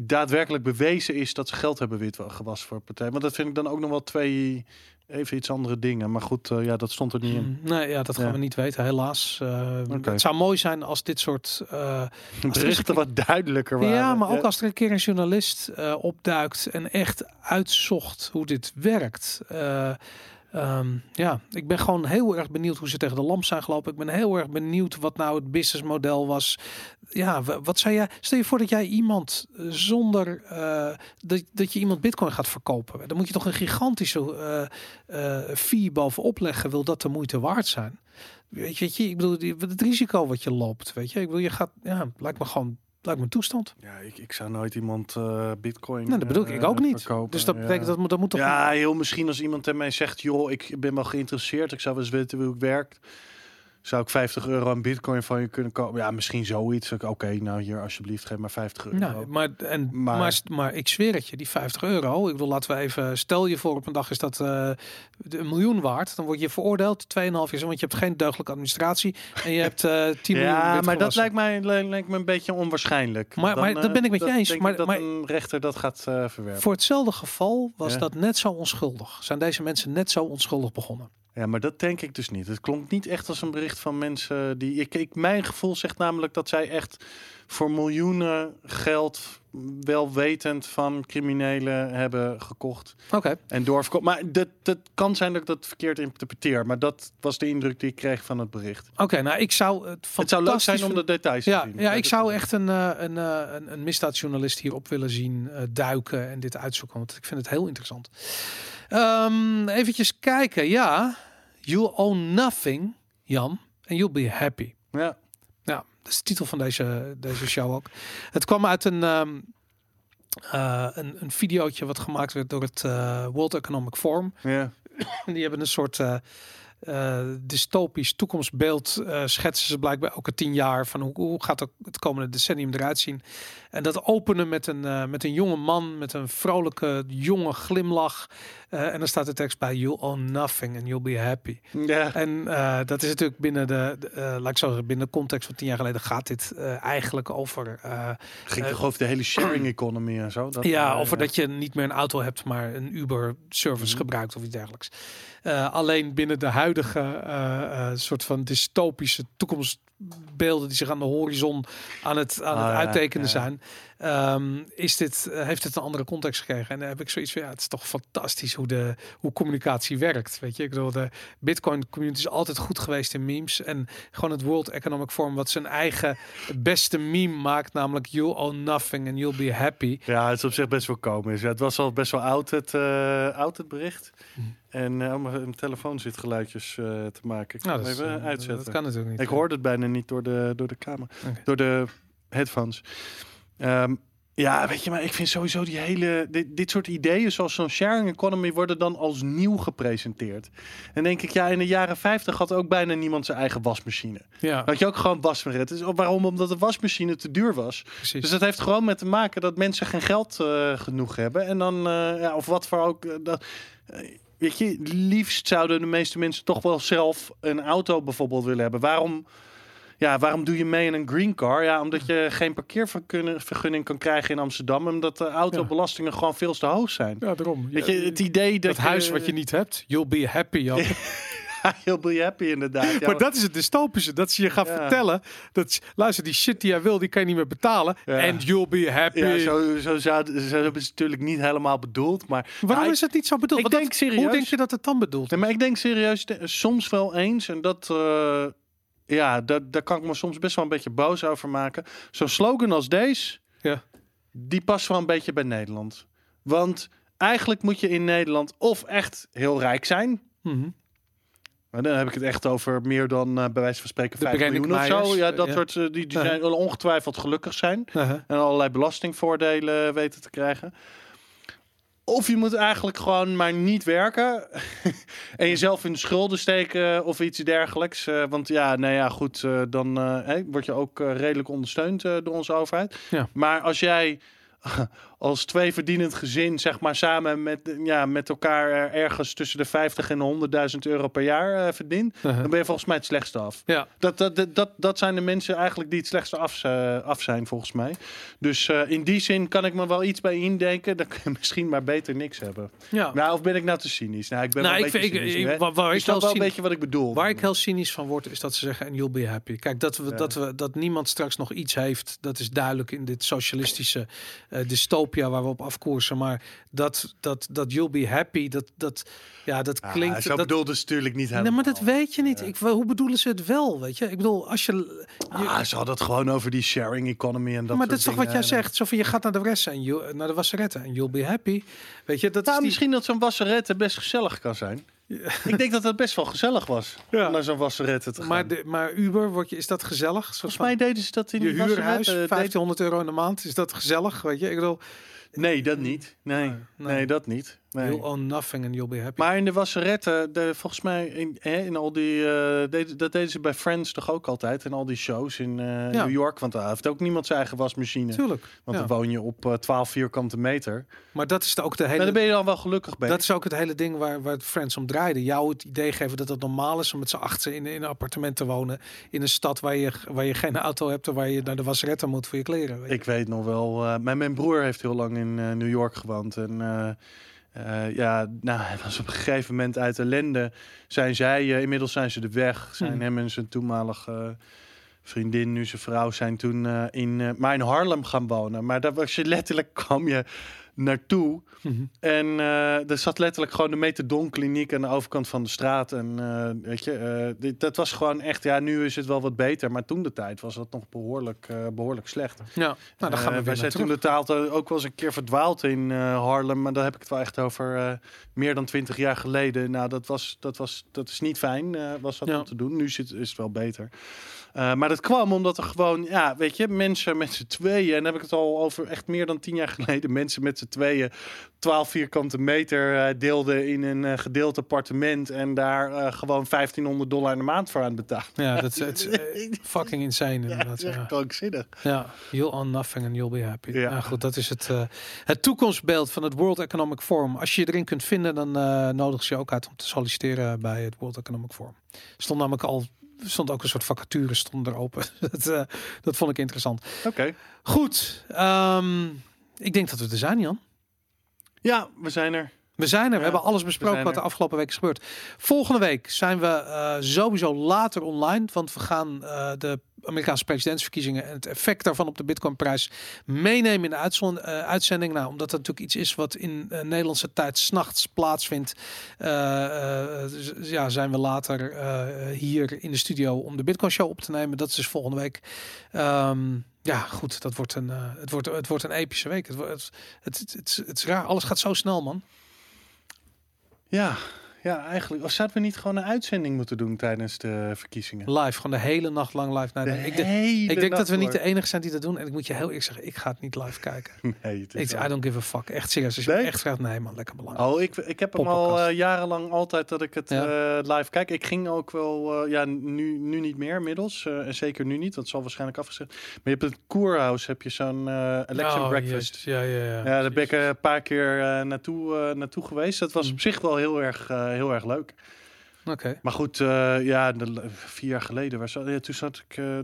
daadwerkelijk bewezen is dat ze geld hebben witgewassen voor partijen. Want dat vind ik dan ook nog wel twee even iets andere dingen. Maar goed, eh, ja, dat stond er niet in. Mm, Nee, ja, dat gaan Ja. we niet weten, helaas. Eh. Het zou mooi zijn als dit soort... eh, [laughs] Berichten wat duidelijker waren. ja, maar ook als er een keer een journalist opduikt en echt uitzocht hoe dit werkt. Eh, ehm, ja, ik ben gewoon heel erg benieuwd hoe ze tegen de lamp zijn gelopen. Ik ben heel erg benieuwd wat nou het businessmodel was. Ja, wa- wat zou jij... Stel je voor dat jij iemand eh, zonder... eh, dat, dat je iemand bitcoin gaat verkopen. Dan moet je toch een gigantische eh, fee bovenop leggen. Wil dat de moeite waard zijn? Weet je, ik bedoel, het risico wat je loopt, weet je. Ik wil je gaat... Ja, lijkt me gewoon... Lijkt me toestand. Ja, ik, ik zou nooit iemand eh, bitcoin Nou, dat bedoel ik, eh, ik ook niet. verkopen. Dus dat Ja. betekent dat moet, dat moet toch. Ja, heel misschien als iemand tegen mij zegt, joh, ik ben wel geïnteresseerd, ik zou wel eens weten hoe ik werkt. Zou ik 50 euro aan bitcoin van je kunnen kopen? Ja, misschien zoiets. Oké, nou hier alsjeblieft, geef maar 50 euro. Nou, maar, en, maar, Maar- maar, ik zweer het je, die 50 euro. Ik bedoel, laten we even. Stel je voor op een dag is dat eh, een miljoen waard. Dan word je veroordeeld 2,5 jaar. Want je hebt geen deugdelijke administratie. En je hebt eh [laughs] 10 miljoen. ja, maar dat lijkt mij, li- lijkt me een beetje onwaarschijnlijk. Maar- maar eh, dat ben ik met je eens, maar- dat maar- een rechter dat gaat eh, verwerpen. Voor hetzelfde geval was Ja. dat net zo onschuldig. Zijn deze mensen net zo onschuldig begonnen? Ja, maar dat denk ik dus niet. Het klonk niet echt als een bericht van mensen die. Ik, ik, mijn gevoel zegt namelijk dat zij echt voor miljoenen geld wel wetend van criminelen hebben gekocht Oké. en doorverkocht. Maar dat, dat kan zijn dat ik dat verkeerd interpreteer. Maar dat was de indruk die ik kreeg van het bericht. Oké, nou ik zou het Het zou leuk zijn om de details Ja, te zien. ja, ik zou echt een, eh, een, eh, een, een misdaadjournalist hierop willen zien eh, duiken en dit uitzoeken. Want ik vind het heel interessant. Ehm eventjes kijken. Ja, you'll own nothing, Jan. And you'll be happy. Ja. Ja, dat is de titel van deze, deze show ook. Het kwam uit een, eh, een, een videootje wat gemaakt werd door het eh, World Economic Forum. Ja. [coughs] Die hebben een soort eh, eh, dystopisch toekomstbeeld. eh, schetsen ze blijkbaar elke tien jaar van hoe, hoe gaat het, het komende decennium eruit zien. En dat openen met een, eh, met een jonge man met een vrolijke jonge glimlach. En dan staat de tekst bij: You own nothing and you'll be happy. ja. En dat is natuurlijk binnen de, de, laat ik zo zeggen, binnen de context van tien jaar geleden gaat dit eigenlijk over. Ging toch over de hele sharing economy en zo? Dat, ja, over dat je niet meer een auto hebt, maar een Uber-service Mhm. gebruikt of iets dergelijks. Eh, alleen binnen de huidige eh, eh, soort van dystopische toekomstbeelden die zich aan de horizon aan het, aan Ah, het ja, uittekenen zijn, ehm, is dit, eh, heeft het een andere context gekregen. En dan heb ik zoiets van, ja, het is toch fantastisch hoe, de, hoe communicatie werkt. Weet je, ik bedoel, de Bitcoin community is altijd goed geweest in memes. En gewoon het World Economic Forum, wat zijn eigen beste meme maakt, namelijk You own nothing and you'll be happy. Ja, het is op zich best wel komisch. Ja, het was al best wel oud, het, eh, oud, het bericht. Mhm. En eh, mijn telefoon zit geluidjes te maken. Ik Nou, dat, even uitzetten. dat kan natuurlijk niet. Ik hoorde het bijna niet door de, door de kamer. Oké. Door de headphones. Ehm, Ja, weet je, maar ik vind sowieso die hele. Dit, dit soort ideeën, zoals zo'n sharing economy, worden dan als nieuw gepresenteerd. En denk ik, ja, in de jaren 50 had ook bijna niemand zijn eigen wasmachine. Ja, Had je ook gewoon wasmachine. Dus waarom? Omdat de wasmachine te duur was. precies. Dus dat heeft gewoon met te maken dat mensen geen geld eh, genoeg hebben. En dan, eh, ja, of wat voor ook. eh, dat, weet je, liefst zouden de meeste mensen toch wel zelf een auto bijvoorbeeld willen hebben. Waarom, ja, waarom doe je mee in een green car? Ja, omdat je geen parkeervergunning kan krijgen in Amsterdam. Omdat de autobelastingen gewoon veel te hoog zijn. ja, daarom. Weet je, het idee dat, dat huis wat je niet hebt, you'll be happy. Jan. [laughs] Heel be happy inderdaad. Ja, maar dat is het dystopische. Dat ze je gaat Ja. vertellen. Dat, is- luister, die shit die jij wil, die kan je niet meer betalen. Ja. And you'll be happy. ja, zo, zo, zou, zo hebben ze het natuurlijk niet helemaal bedoeld. Maar Waarom is het niet zo bedoeld? ik Want denk dat- serieus- Hoe denk je dat het dan bedoeld Nee, maar ik denk serieus de- soms wel eens. En dat, eh, ja, daar, daar kan ik me soms best wel een beetje boos over maken. Zo'n slogan als deze, Ja. die past wel een beetje bij Nederland. Want eigenlijk moet je in Nederland of echt heel rijk zijn. Mhm. Maar dan heb ik het echt over meer dan eh, bij wijze van spreken De 5 miljoen of zo. Ja, dat ja. soort, eh, die, die zijn ongetwijfeld gelukkig zijn. En allerlei belastingvoordelen weten te krijgen. Of je moet eigenlijk gewoon maar niet werken. [laughs] en jezelf in de schulden steken of iets dergelijks. Eh, want ja, nou ja, goed. eh, dan eh, hè, word je ook eh, redelijk ondersteund eh, door onze overheid. Ja. Maar als jij [laughs] als twee verdienend gezin, zeg maar, samen met, ja, met elkaar ergens tussen de 50 en de 100.000 euro per jaar eh, verdient. Uh-huh. Dan ben je volgens mij het slechtste af. Ja. Dat, dat, dat, dat, dat zijn de mensen eigenlijk die het slechtste af, af zijn, volgens mij. Dus eh, in die zin kan ik me wel iets bij indenken. Dan kun je [laughs] misschien maar beter niks hebben. ja. Nou, of ben ik nou te cynisch? Nou, ik ben Nou, wel ik een vind- cynisch. ik- waar- waar Je ik snapt wel een beetje wat ik bedoel. Waar ik heel cynisch van word, is dat ze zeggen, and you'll be happy. Kijk, dat, we, Ja. dat, we, dat niemand straks nog iets heeft, dat is duidelijk in dit socialistische eh, dystopia waar we op afkoersen. Maar dat, dat, dat you'll be happy, dat, dat, ja, dat Ah, klinkt... zo dat, bedoelde ze natuurlijk niet helemaal. nee, maar dat weet je niet. Ik, hoe bedoelen ze het wel, weet je? Ik bedoel, als je... je- Ah, ze hadden het gewoon over die sharing economy en dat maar dat is toch wat jij zegt? Zo van, je gaat naar de rest en you, naar de wasseretten en you'll be happy. Weet je, dat Nou, is die... misschien dat zo'n wasserette best gezellig kan zijn. Ik denk dat het best wel gezellig was Ja. om naar zo'n wasserette te gaan. Maar, de, maar Uber, word je, is dat gezellig? Volgens mij deden ze dat in je die huurhuis, wasserette. Deed- 1500 euro in de maand, is dat gezellig? Weet je, ik bedoel, Nee, dat niet. Nee, nee. dat niet. Nee. you'll own nothing and you'll be happy. Maar in de wasseretten, de, volgens mij in, hè, in al die, eh, dat deden ze bij Friends toch ook altijd. En al die shows in eh, Ja. New York. Want daar heeft ook niemand zijn eigen wasmachine. Tuurlijk. Want ja. dan woon je op eh, 12 vierkante meter. Maar dat is ook de hele. Maar dan ben je dan wel gelukkig bij. Dat is ook het hele ding waar, waar Friends om draaide. Jou het idee geven dat het normaal is om met z'n achteren in, in een appartement te wonen. In een stad waar je, waar je geen auto hebt en waar je naar de wasretten moet voor je kleren. Weet je. Ik weet nog wel. eh, mijn, mijn broer heeft heel lang in eh, New York gewoond. En eh, eh, ja, nou, hij was op een gegeven moment uit ellende. Zijn zij, eh, inmiddels zijn ze de weg. Zijn Hmm. hem en zijn toenmalige vriendin, nu zijn vrouw, zijn toen eh, in, eh, maar in Harlem gaan wonen. Maar daar was je letterlijk, kwam je naartoe. Mhm. En er zat letterlijk gewoon de methadonkliniek aan de overkant van de straat. En eh, weet je, eh, dit, dat was gewoon echt, ja, nu is het wel wat beter. Maar toen de tijd was dat nog behoorlijk, eh, behoorlijk slecht. Ja, nou dan gaan we weer wij zijn toen de taal ook wel eens een keer verdwaald in Harlem. Maar daar heb ik het wel echt over meer dan twintig jaar geleden. Nou, dat, was, dat, was, dat is niet fijn, was dat Ja. om te doen. Nu zit, is het wel beter. Eh, maar dat kwam omdat er gewoon, ja, weet je, mensen met z'n tweeën. En dan heb ik het al over echt meer dan tien jaar [laughs] geleden. Mensen met z'n tweeën 12 vierkante meter eh, deelden in een eh, gedeeld appartement. En daar gewoon 1500 dollar in de maand voor aan betalen. Ja, dat is [laughs] fucking insane Ja, inderdaad. dat is echt Ja, krankzinnig. ja. you'll own nothing and you'll be happy. Ja. Ja. goed, dat is het, het toekomstbeeld van het World Economic Forum. Als je je erin kunt vinden, dan nodig ze je ook uit om te solliciteren bij het World Economic Forum. Stond namelijk al stond ook een soort vacature stond er open. [laughs] dat, eh, dat vond ik interessant. Oké. Goed, ehm, ik denk dat we er zijn, Jan. Ja, we zijn er. We zijn er. We Ja, hebben alles besproken wat de afgelopen week is gebeurd. Volgende week zijn we eh, sowieso later online. Want we gaan eh, de Amerikaanse presidentsverkiezingen en het effect daarvan op de Bitcoinprijs meenemen in de eh, uitzending. Nou, omdat dat natuurlijk iets is wat in Nederlandse tijd s'nachts plaatsvindt. z- ja, zijn we later hier in de studio om de Bitcoin Show op te nemen. Dat is dus volgende week. Ehm, ja, goed. Dat wordt een, het, wordt, het wordt een epische week. Het, wordt- het, het, het, het, het is raar. Alles gaat zo snel, man. Ja, Ja, eigenlijk. Of zouden we niet gewoon een uitzending moeten doen tijdens de verkiezingen? Live, gewoon de hele nacht lang live. naar ik, de- hele ik denk dat we niet de enige zijn die dat doen. En ik moet je heel eerlijk zeggen, ik ga het niet live kijken. [laughs] Nee, het is Ik, I don't give a fuck. Echt serieus. Als je Nee? echt vraagt, nee man, lekker belangrijk. Oh, ik, ik heb hem al eh, jarenlang altijd dat ik het Ja. eh, live kijk. Ik ging ook wel, eh, ja, nu, nu niet meer inmiddels. en zeker nu niet, want het zal waarschijnlijk afgezet. Maar je hebt het Koerhuis, heb je zo'n election Oh, breakfast. Ja, ja, ja. Ja, daar ben ik een paar keer naartoe, naartoe geweest. Dat was Mm. op zich wel heel erg, heel erg leuk. Oké. Maar goed, eh, ja, de, vier jaar geleden, was, ja, toen zat ik, eh,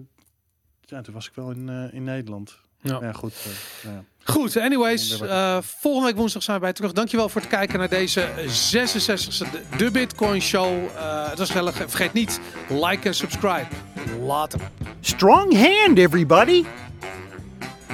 ja, toen was ik wel in, eh, in Nederland. Ja. Ja, goed. eh, ja. Goed, anyways. Eh, volgende week woensdag zijn we bij je terug. Dankjewel voor het kijken naar deze 66e de- Bitcoin Show. Eh het was gezellig. Vergeet niet, like en subscribe. Later. Strong hand, everybody!